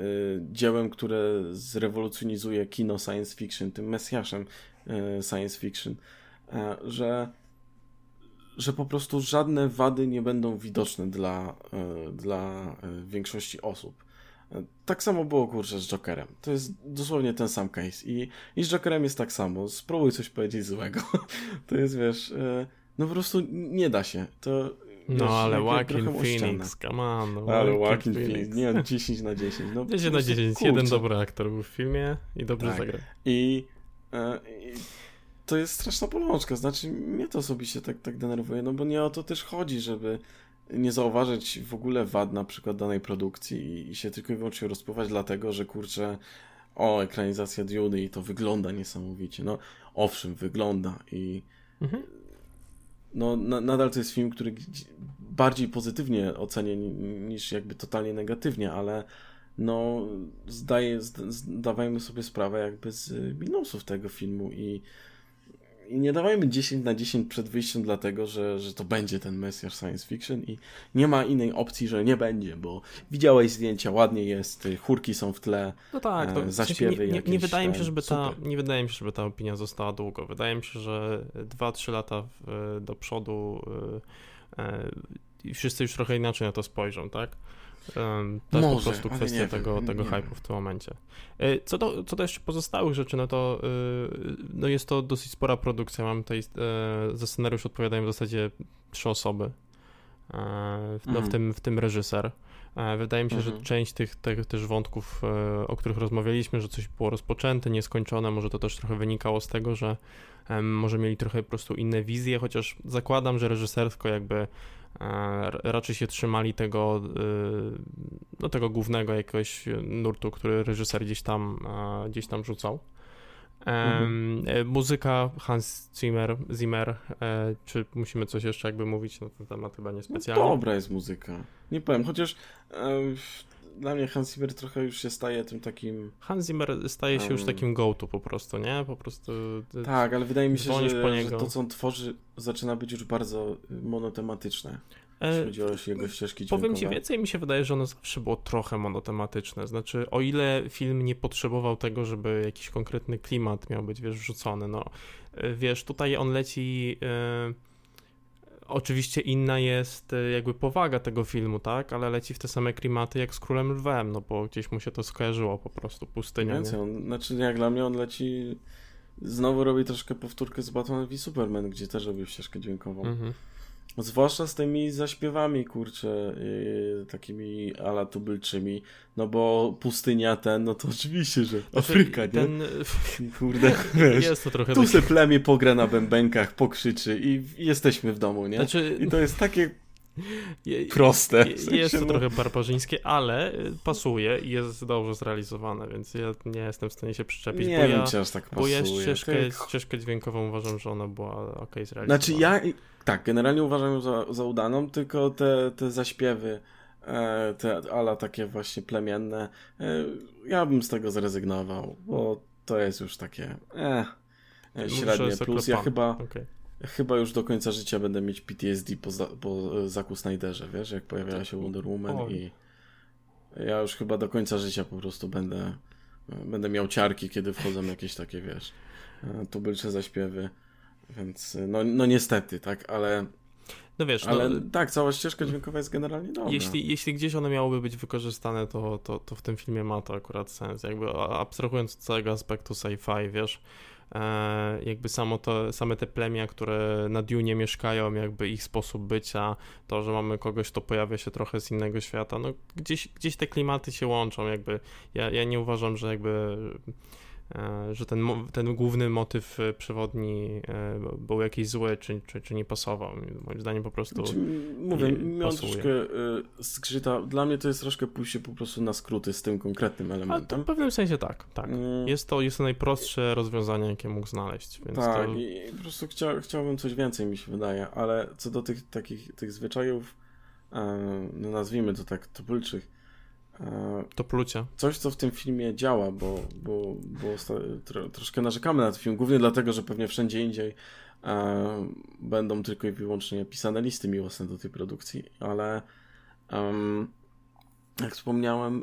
dziełem, które zrewolucjonizuje kino science fiction, tym mesjaszem e, science fiction, e, że że po prostu żadne wady nie będą widoczne dla, e, dla e, większości osób. Tak samo było, kurczę, z Jokerem. To jest dosłownie ten sam case. I, I z Jokerem jest tak samo. Spróbuj coś powiedzieć złego. To jest, wiesz, no po prostu nie da się. To, no ale Joaquin Phoenix, come on. No, ale Joaquin Phoenix, nie 10 na 10. No, 10 na 10, kurczę. jeden dobry aktor był w filmie i dobrze tak. zagrał. I, i to jest straszna bolączka. Znaczy, mnie to osobiście tak, tak denerwuje, no bo nie o to też chodzi, żeby nie zauważyć w ogóle wad na przykład danej produkcji i, i się tylko i wyłącznie rozpływać dlatego, że kurczę, o, ekranizacja Duny i to wygląda niesamowicie. No, owszem, wygląda i mhm. No, na, nadal to jest film, który bardziej pozytywnie ocenię niż jakby totalnie negatywnie, ale no, zdaje, zdawajmy sobie sprawę jakby z minusów tego filmu i i nie dawajmy 10 na 10 przed wyjściem, dlatego że, że to będzie ten Mesjasz science fiction i nie ma innej opcji, że nie będzie, bo widziałeś zdjęcia, ładnie jest, chórki są w tle, no tak, to, zaśpiewy nie, nie, nie, wydaje mi się, żeby ta, nie wydaje mi się, żeby ta opinia została długo. Wydaje mi się, że 2-3 lata w, do przodu yy, wszyscy już trochę inaczej na to spojrzą, tak? To jest po prostu kwestia tego, tego hype'u w tym momencie. E, co do, co do jeszcze pozostałych rzeczy, no to y, no jest to dosyć spora produkcja. Mam tutaj, e, za scenariusz odpowiadają w zasadzie trzy osoby. E, no, w, mhm. tym, w tym reżyser. Wydaje mi się, mhm. że część tych, tych też wątków, o których rozmawialiśmy, że coś było rozpoczęte, nieskończone, może to też trochę wynikało z tego, że może mieli trochę po prostu inne wizje, chociaż zakładam, że reżysersko jakby raczej się trzymali tego, y, no, tego głównego jakiegoś nurtu, który reżyser gdzieś tam, gdzieś tam rzucał. Mhm. E, muzyka Hans Zimmer, Zimmer, e, czy musimy coś jeszcze jakby mówić na ten temat? Chyba niespecjalnie. No dobra jest muzyka. Nie powiem, chociaż dla mnie Hans Zimmer trochę już się staje tym takim... Hans Zimmer staje się um... już takim go-to po prostu, nie? Po prostu... Tak, ale wydaje mi się, że, że, to, co on tworzy, zaczyna być już bardzo monotematyczne. Jeśli chodzi o jego ścieżki dźwiękowe. Powiem ci więcej, mi się wydaje, że ono zawsze było trochę monotematyczne. Znaczy, o ile film nie potrzebował tego, żeby jakiś konkretny klimat miał być, wiesz, wrzucony, no. E, wiesz, tutaj on leci... Yy Oczywiście inna jest e, jakby powaga tego filmu, tak? Ale leci w te same klimaty jak z Królem Lwem, no bo gdzieś mu się to skojarzyło po prostu, pustynia. Więcej, on, znaczy jak dla mnie on leci... Znowu robi troszkę powtórkę z Batman v Superman, gdzie też robił ścieżkę dźwiękową. Mhm. Zwłaszcza z tymi zaśpiewami, kurczę, yy, takimi ala tubylczymi, no bo pustynia ten, no to oczywiście, że znaczy, Afryka, nie? Ten... Kurde, wiesz, jest to trochę tu se plemię pogra na bębenkach, pokrzyczy i jesteśmy w domu, nie? Znaczy... I to jest takie proste. W sensie, jest to no... trochę barbarzyńskie, ale y, pasuje i jest dobrze zrealizowane, więc ja nie jestem w stanie się przyczepić. Nie wiem, ja, czy aż tak pasuje. Bo ja ścieżkę, ścieżkę dźwiękową uważam, że ona była ok zrealizowana. Znaczy ja, tak, generalnie uważam ją za, za udaną, tylko te, te zaśpiewy, e, te ala takie właśnie plemienne, e, ja bym z tego zrezygnował, bo to jest już takie eh, średnie. Plus ja chyba... Okay chyba już do końca życia będę mieć PTSD po, za, po Zaku Snyderze, wiesz, jak pojawiała się Wonder Woman Oj. i ja już chyba do końca życia po prostu będę będę miał ciarki, kiedy wchodzą jakieś takie, wiesz, tubylcze zaśpiewy, więc no, no niestety, tak, ale no wiesz, ale no, tak, cała ścieżka dźwiękowa jest generalnie dobra. Jeśli, jeśli gdzieś one miałyby być wykorzystane, to, to, to w tym filmie ma to akurat sens. Jakby abstrahując od całego aspektu sci-fi, wiesz, E, jakby samo to, same te plemia, które na Dune mieszkają, jakby ich sposób bycia, to, że mamy kogoś, kto pojawia się trochę z innego świata, no gdzieś, gdzieś te klimaty się łączą, jakby ja, ja nie uważam, że jakby E, że ten, ten główny motyw e, przewodni e, był jakiś zły, czy, czy, czy nie pasował. Moim zdaniem po prostu. Znaczy, mówię, miał troszkę zgrzyta. Dla mnie to jest troszkę pójście po prostu na skróty z tym konkretnym elementem. w pewnym sensie tak, tak. Mm. Jest, to, jest to najprostsze rozwiązanie, jakie mógł znaleźć. Tak, to... i po prostu chcia, chciałbym coś więcej, mi się wydaje, ale co do tych takich tych zwyczajów, no nazwijmy to tak, tubylczych, to plucia. Coś, co w tym filmie działa, bo, bo, bo tro, troszkę narzekamy na ten film, głównie dlatego, że pewnie wszędzie indziej e, będą tylko i wyłącznie pisane listy miłosne do tej produkcji, ale um, jak wspomniałem,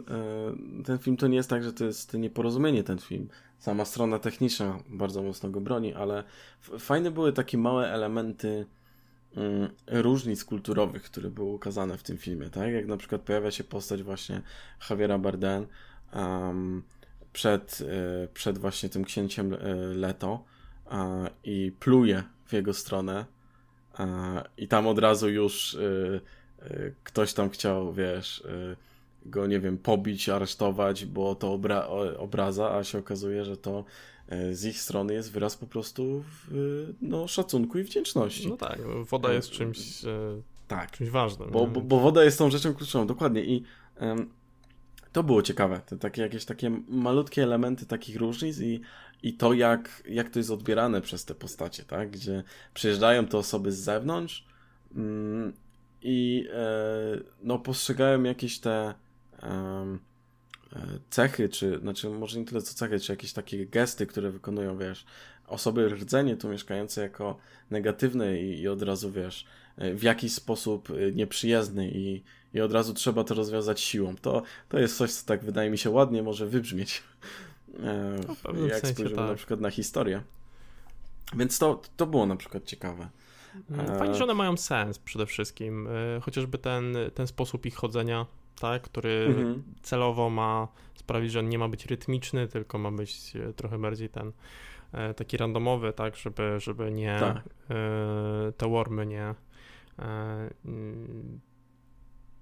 e, ten film to nie jest tak, że to jest nieporozumienie ten film. Sama strona techniczna bardzo mocno go broni, ale fajne były takie małe elementy różnic kulturowych, które były ukazane w tym filmie, tak? Jak na przykład pojawia się postać właśnie Javiera Bardem um, przed, y, przed właśnie tym księciem y, Leto y, i pluje w jego stronę i tam od razu już ktoś tam chciał, wiesz, go, nie wiem, pobić, aresztować, bo to obra obraza, a się okazuje, że to E, z ich strony jest wyraz po prostu no, szacunku i wdzięczności. No tak, woda jest czymś, e, tak. czymś ważnym. Bo, bo, bo, woda jest tą rzeczą kluczową, dokładnie. I um, to było ciekawe, te takie jakieś takie malutkie elementy takich różnic i, i to, jak, jak to jest odbierane przez te postacie, tak? Gdzie przyjeżdżają te osoby z zewnątrz mm, i e, no, postrzegają jakieś te E, cechy, czy, znaczy może nie tyle co cechy, czy jakieś takie gesty, które wykonują, wiesz, osoby rdzenie tu mieszkające jako negatywne i, i od razu, wiesz, e, w jakiś sposób e, nieprzyjazny i, i od razu trzeba to rozwiązać siłą. To, to jest coś, co tak wydaje mi się ładnie może wybrzmieć, no, jak spojrzymy tak. na przykład na historię. Więc to, to było na przykład ciekawe. Fajnie, że one mają sens przede wszystkim. Chociażby ten, ten sposób ich chodzenia tak, który mhm. celowo ma sprawić, że on nie ma być rytmiczny, tylko ma być e, trochę bardziej ten e, taki randomowy, tak, żeby, żeby nie tak. E, te wormy nie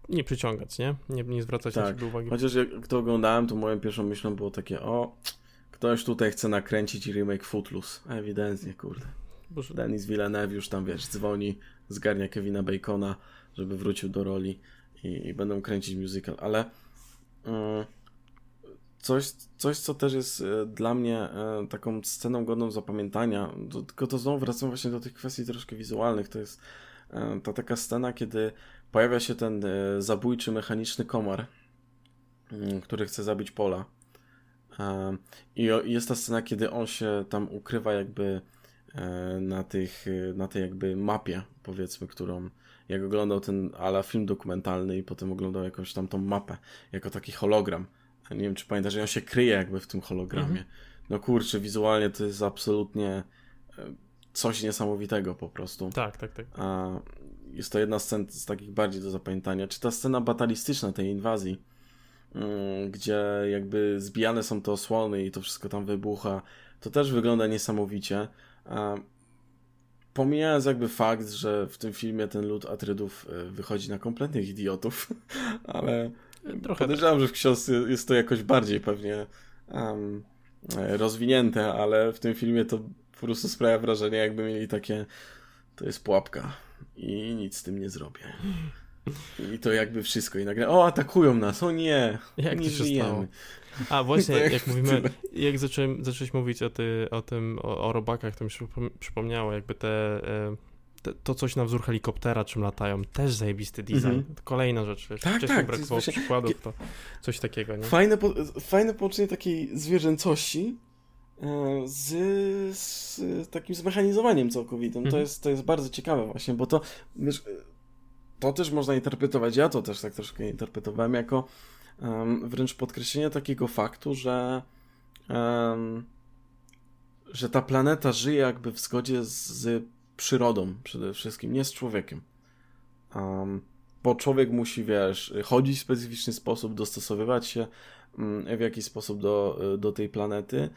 nie przyciągać, nie? Nie, nie zwracać tak. na siebie uwagi. Chociaż jak to oglądałem, to moją pierwszą myślą było takie, o, ktoś tutaj chce nakręcić remake Footloose. Ewidentnie, kurde. Boże. Denis Villeneuve już tam, wiesz, dzwoni, zgarnia Kevina Bacona, żeby wrócił do roli i, i będą kręcić musical, ale mm, coś, coś, co też jest e, dla mnie e, taką sceną godną zapamiętania, to, tylko to znowu wracam właśnie do tych kwestii troszkę wizualnych, to jest e, ta taka scena, kiedy pojawia się ten zabójczy mechaniczny komar, mm, który chce zabić Pola. I jest ta scena, kiedy on się tam ukrywa jakby na, tych, na tej jakby mapie, powiedzmy, którą, jak oglądał ten ala film dokumentalny i potem oglądał jakąś tam tą mapę, jako taki hologram. Nie wiem, czy pamiętasz, że on się kryje jakby w tym hologramie. Mhm. No kurczę, wizualnie to jest absolutnie e, coś niesamowitego po prostu. Tak, tak, tak. A jest to jedna z scen z takich bardziej do zapamiętania. Czy ta scena batalistyczna tej inwazji, mm, gdzie jakby zbijane są te osłony i to wszystko tam wybucha, to też wygląda niesamowicie. Pomijając jakby fakt, że w tym filmie ten lud Atrydów e, wychodzi na kompletnych idiotów, ale Trochę podejrzewam, że w książce jest to jakoś bardziej pewnie um, rozwinięte, ale w tym filmie to po prostu sprawia wrażenie, jakby mieli takie to jest pułapka i nic z tym nie zrobię. I to jakby wszystko. I nagle, o, atakują nas, o nie, jak nie żyjemy. A właśnie, jak, jak mówimy, jak zacząłem, zacząłeś mówić o, ty, o tym, o, o robakach, to mi się przypomniało, jakby te, e, te, to coś na wzór helikoptera, czym latają, też zajebisty design. Mm -hmm. Kolejna rzecz, wiesz, tak, wcześniej tak, brakowało właśnie... przykładów, to coś takiego, nie? Fajne, po, fajne połączenie takiej zwierzęcości e, z, z takim zmechanizowaniem całkowitym. Mm -hmm. To, mhm. jest, to jest bardzo ciekawe właśnie, bo to, wiesz, to też można interpretować, ja to też tak troszkę interpretowałem jako um, wręcz podkreślenie takiego faktu, że um, że ta planeta żyje jakby w zgodzie z przyrodą przede wszystkim, nie z człowiekiem. Um, bo człowiek musi, wiesz, chodzić w specyficzny sposób, dostosowywać się mm, w jakiś sposób do, do tej planety,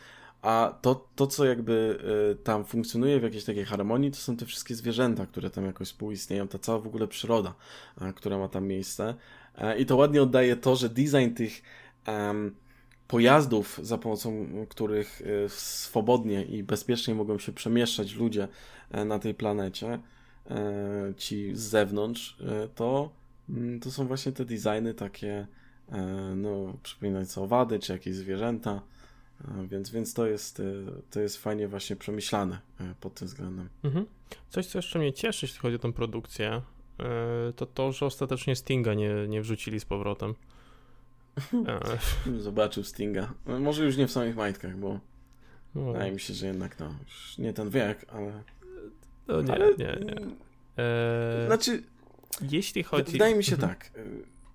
a to, to, co jakby y, tam funkcjonuje w jakiejś takiej harmonii, to są te wszystkie zwierzęta, które tam jakoś współistnieją, ta cała w ogóle przyroda, która ma tam miejsce. E, I to ładnie oddaje to, że design tych um, pojazdów, za pomocą których y, swobodnie i bezpiecznie mogą się przemieszczać ludzie e, na tej planecie, e, ci z zewnątrz, to, mm, to są właśnie te designy takie, no, przypominające owady, czy jakieś zwierzęta. Więc, więc to, jest, to jest fajnie właśnie przemyślane pod tym względem. Mhm. Coś, co jeszcze mnie cieszy, jeśli chodzi o tę produkcję, to to, że ostatecznie Stinga nie, nie wrzucili z powrotem. Zobaczył Stinga. No, może już nie w samych majtkach, bo no. wydaje mi się, że jednak no, już nie ten wiek, ale... No nie, ale... nie, nie. Eee... Znaczy... Jeśli chodzi... Wydaje mi się mhm. tak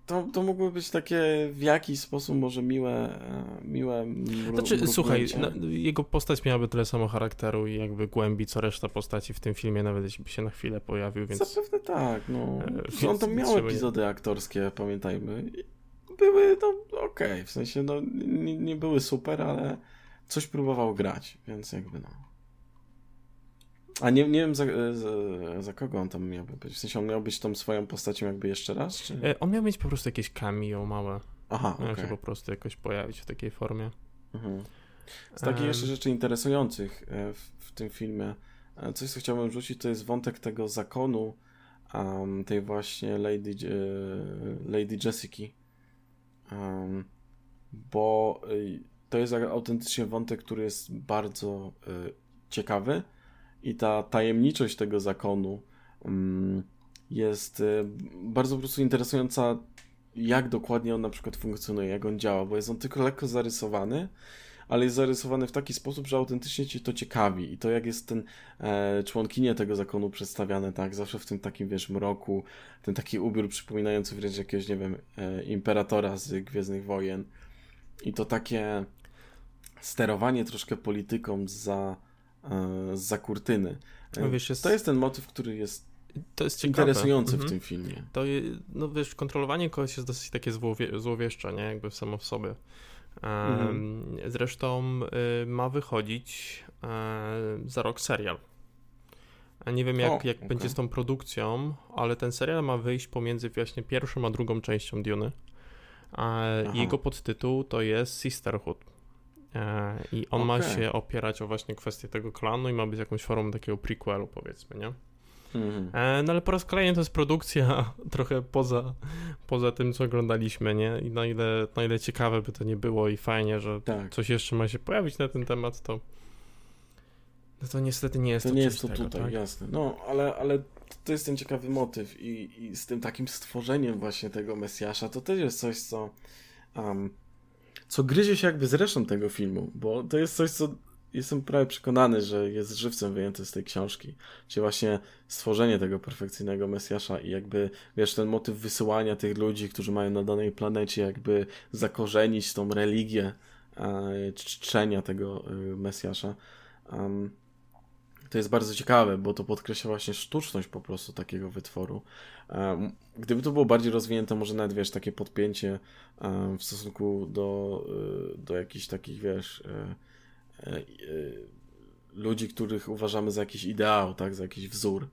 to, to mogły być takie w jakiś sposób może miłe, miłe Znaczy, słuchaj, no, jego postać miałaby tyle samo charakteru i jakby głębi, co reszta postaci w tym filmie, nawet jeśli by się na chwilę pojawił, więc... Zapewne tak, no. E, On tam miał epizody nie... aktorskie, pamiętajmy. Były, no, okej, okay. w sensie, no, nie, nie były super, ale coś próbował grać, więc jakby, no. A nie, nie wiem za, za, za, kogo on tam miałby być. W sensie on miał być tą swoją postacią jakby jeszcze raz? Czy... E, on miał mieć po prostu jakieś cameo małe. Aha, Miał okay. się po prostu jakoś pojawić w takiej formie. Mhm. Z takich um... jeszcze rzeczy interesujących e, w, w, tym filmie, e, coś co chciałbym rzucić, to jest wątek tego zakonu um, tej właśnie Lady, Lady Jessica. Um, bo to jest autentycznie wątek, który jest bardzo ciekawy i ta tajemniczość tego zakonu um, jest y, bardzo po prostu interesująca, jak dokładnie on na przykład funkcjonuje, jak on działa, bo jest on tylko lekko zarysowany, ale jest zarysowany w taki sposób, że autentycznie cię to ciekawi. I to jak jest ten e, członkinie tego zakonu przedstawiane, tak, zawsze w tym takim, wiesz, mroku, ten taki ubiór przypominający wręcz jakiegoś, nie wiem, e, imperatora z Gwiezdnych Wojen. I to takie sterowanie troszkę polityką za za kurtyny. No wiesz, jest... To jest ten motyw, który jest jest interesujący mhm. w tym filmie. To, no wiesz, kontrolowanie kogoś jest dosyć takie złowie, złowieszcze, nie? Jakby samo w sobie. Mhm. Zresztą y, ma wychodzić y, za rok serial. Nie wiem, jak, o, jak okay. będzie z tą produkcją, ale ten serial ma wyjść pomiędzy właśnie pierwszą a drugą częścią Duny. Jego podtytuł to jest Sisterhood. E, I on okay. ma się opierać o właśnie kwestię tego klanu i ma być jakąś formą takiego prequelu, powiedzmy, nie? Mm. No ale po raz kolejny to jest produkcja trochę poza, poza tym, co oglądaliśmy, nie? I na ile, na ile ciekawe by to nie było i fajnie, że tak. coś jeszcze ma się pojawić na ten temat, to no to niestety nie jest to. To nie jest to tego, tutaj, tak? jasne. No, ale, ale to jest ten ciekawy motyw i, i z tym takim stworzeniem właśnie tego Mesjasza, to też jest coś, co um, co gryzie się jakby z resztą tego filmu, bo to jest coś, co jestem prawie przekonany, że jest żywcem wyjęte z tej książki. Czyli właśnie stworzenie tego perfekcyjnego Mesjasza i jakby, wiesz, ten motyw wysyłania tych ludzi, którzy mają na danej planecie jakby zakorzenić tą religię e, czczenia tego e, Mesjasza. Um, to jest bardzo ciekawe, bo to podkreśla właśnie sztuczność po prostu takiego wytworu. Gdyby to było bardziej rozwinięte, może nawet, wiesz, takie podpięcie w stosunku do, y, do jakichś takich, wiesz, y, y, ludzi, których uważamy za jakiś ideał, tak, za jakiś wzór.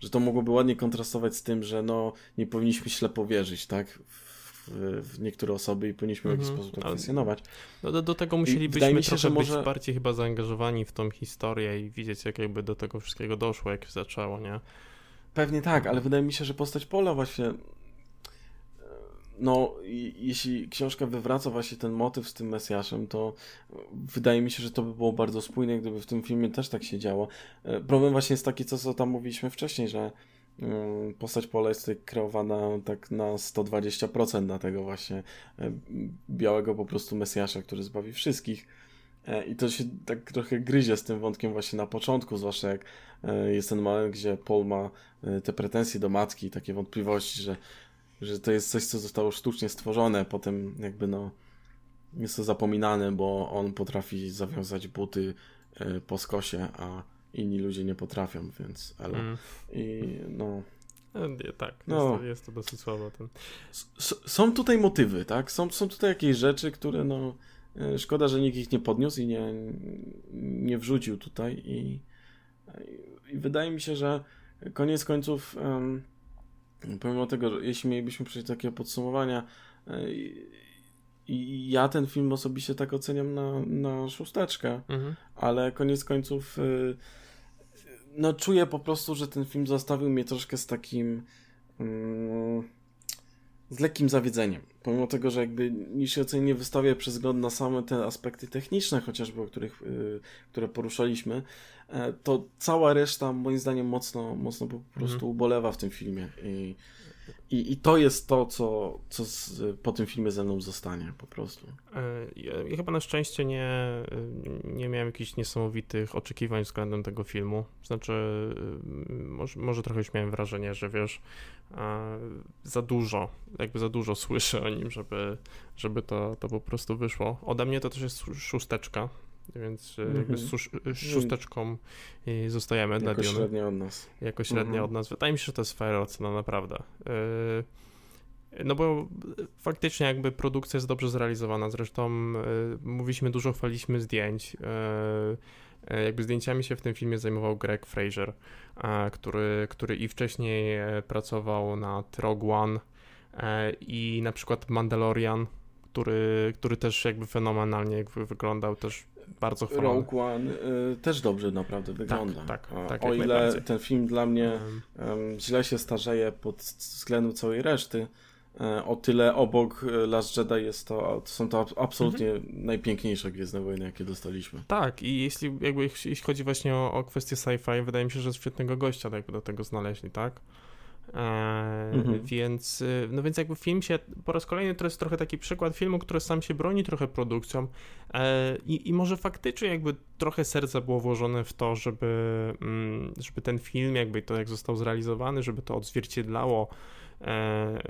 Że to mogłoby ładnie kontrastować z tym, że no, nie powinniśmy ślepo wierzyć, tak, w, w niektóre osoby i powinniśmy w jakiś mhm. sposób to kwestionować. No do, do tego musielibyśmy się, trochę może... być bardziej chyba zaangażowani w tą historię i widzieć, jak jakby do tego wszystkiego doszło, jak się zaczęło, nie? Pewnie tak, ale wydaje mi się, że postać Pola właśnie no, jeśli książka wywraca właśnie ten motyw z tym Mesjaszem, to wydaje mi się, że to by było bardzo spójne, gdyby w tym filmie też tak się działo. E, problem właśnie jest taki, co, co tam mówiliśmy wcześniej, że postać Pola jest tutaj kreowana tak na 120% na tego właśnie e, białego po prostu Mesjasza, który zbawi wszystkich. E, I to się tak trochę gryzie z tym wątkiem właśnie na początku, zwłaszcza jak jest ten moment, gdzie Paul ma te pretensje do matki, takie wątpliwości, że że to jest coś, co zostało sztucznie stworzone, potem jakby no jest to zapominane, bo on potrafi zawiązać buty e, po skosie, a inni ludzie nie potrafią, więc ale mm. i no e, tak, no. jest, to, jest to dosyć słabo. Ten. S są tutaj motywy, tak? Są, są tutaj jakieś rzeczy, które no e, szkoda, że nikt ich nie podniósł i nie, nie wrzucił tutaj i, i wydaje mi się, że koniec końców um, Pomimo tego, że jeśli mielibyśmy przejść takiego podsumowania, e, i ja ten film osobiście tak oceniam na, na szósteczkę, mhm. ale koniec końców e, no czuję po prostu, że ten film zostawił mnie troszkę z takim mm, z lekkim zawiedzeniem. Pomimo tego, że jakby niż ocenie nie wystawia przez wzgląd na same te aspekty techniczne, chociażby o których, y, które poruszaliśmy, e, to cała reszta moim zdaniem mocno, mocno po prostu mhm. ubolewa w tym filmie. I, i, I to jest to, co, co z, po tym filmie ze mną zostanie po prostu. E, ja, ja, chyba na szczęście nie, nie miałem jakichś niesamowitych oczekiwań względem tego filmu. Znaczy, y, może, może trochę już miałem wrażenie, że wiesz, za dużo, jakby za dużo słyszę o nim, żeby, żeby to, to po prostu wyszło. Ode mnie to też jest szósteczka, więc mm -hmm. jakby z mhm. szósteczką zostajemy jako dla średnia od nas. Jako średnia mm -hmm. od nas. Wydaje mi się, że to jest fair ocena, naprawdę. No bo faktycznie jakby produkcja jest dobrze zrealizowana, zresztą mówiliśmy dużo, chwaliliśmy zdjęć, jakby zdjęciami się w tym filmie zajmował Greg Fraser, który, który i wcześniej e, pracował nad Rogue One e, i na przykład Mandalorian, który, który też jakby fenomenalnie jakby wyglądał, też bardzo chwalony. Rogue One y, też dobrze naprawdę wygląda. Tak, tak, tak O ile ten film dla mnie um, źle się starzeje pod względem całej reszty, e, o tyle obok e, Last Jedi jest to, to są to absolutnie mhm. najpiękniejsze Gwiezdne Wojny, jakie dostaliśmy. Tak, i jeśli, jakby, jeśli chodzi właśnie o, o kwestię sci-fi, wydaje mi się, że świetnego gościa jakby do tego znaleźli, tak? E, mhm. Więc, y, no więc jakby film się, po raz kolejny to jest trochę taki przykład filmu, który sam się broni trochę produkcją e, i, i może faktycznie jakby trochę serca było włożone w to, żeby, mm, żeby ten film, jakby to jak został zrealizowany, żeby to odzwierciedlało e,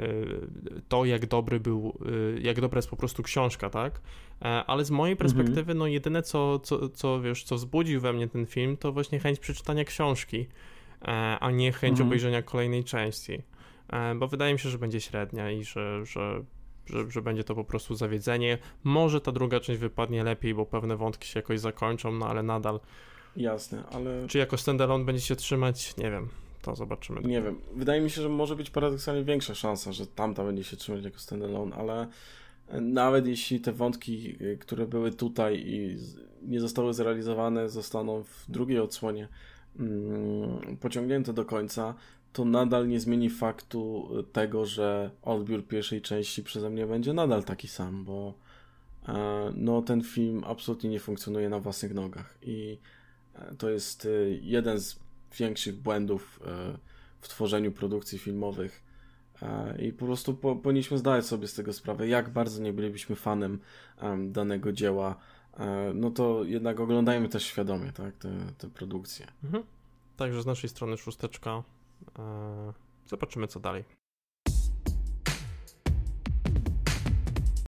to, jak dobry był, jak dobra jest po prostu książka, tak? Ale z mojej mhm. perspektywy, mhm. no jedyne co, co, co, wiesz, co wzbudził we mnie ten film, to właśnie chęć przeczytania książki. E, a nie chęć mhm. obejrzenia kolejnej części. E, bo wydaje mi się, że będzie średnia i że, że, że, że, będzie to po prostu zawiedzenie. Może ta druga część wypadnie lepiej, bo pewne wątki się jakoś zakończą, no ale nadal. Jasne, ale. Czy jako standalone będzie się trzymać? Nie wiem. To zobaczymy. Nie wiem. Wydaje mi się, że może być paradoksalnie większa szansa, że tamta będzie się trzymać jako standalone, ale nawet jeśli te wątki, które były tutaj i nie zostały zrealizowane, zostaną w drugiej odsłonie, pociągnięte do końca, to nadal nie zmieni faktu tego, że odbiór pierwszej części przeze mnie będzie nadal taki sam, bo e, no, ten film absolutnie nie funkcjonuje na własnych nogach i e, to jest e, jeden z większych błędów w tworzeniu produkcji filmowych. I po prostu po, powinniśmy zdać sobie z tego sprawę, jak bardzo nie bylibyśmy fanem danego dzieła, E, no to jednak oglądajmy też świadomie, tak, te, te produkcje. Mhm. Także z naszej strony szósteczka. E, zobaczymy, co dalej.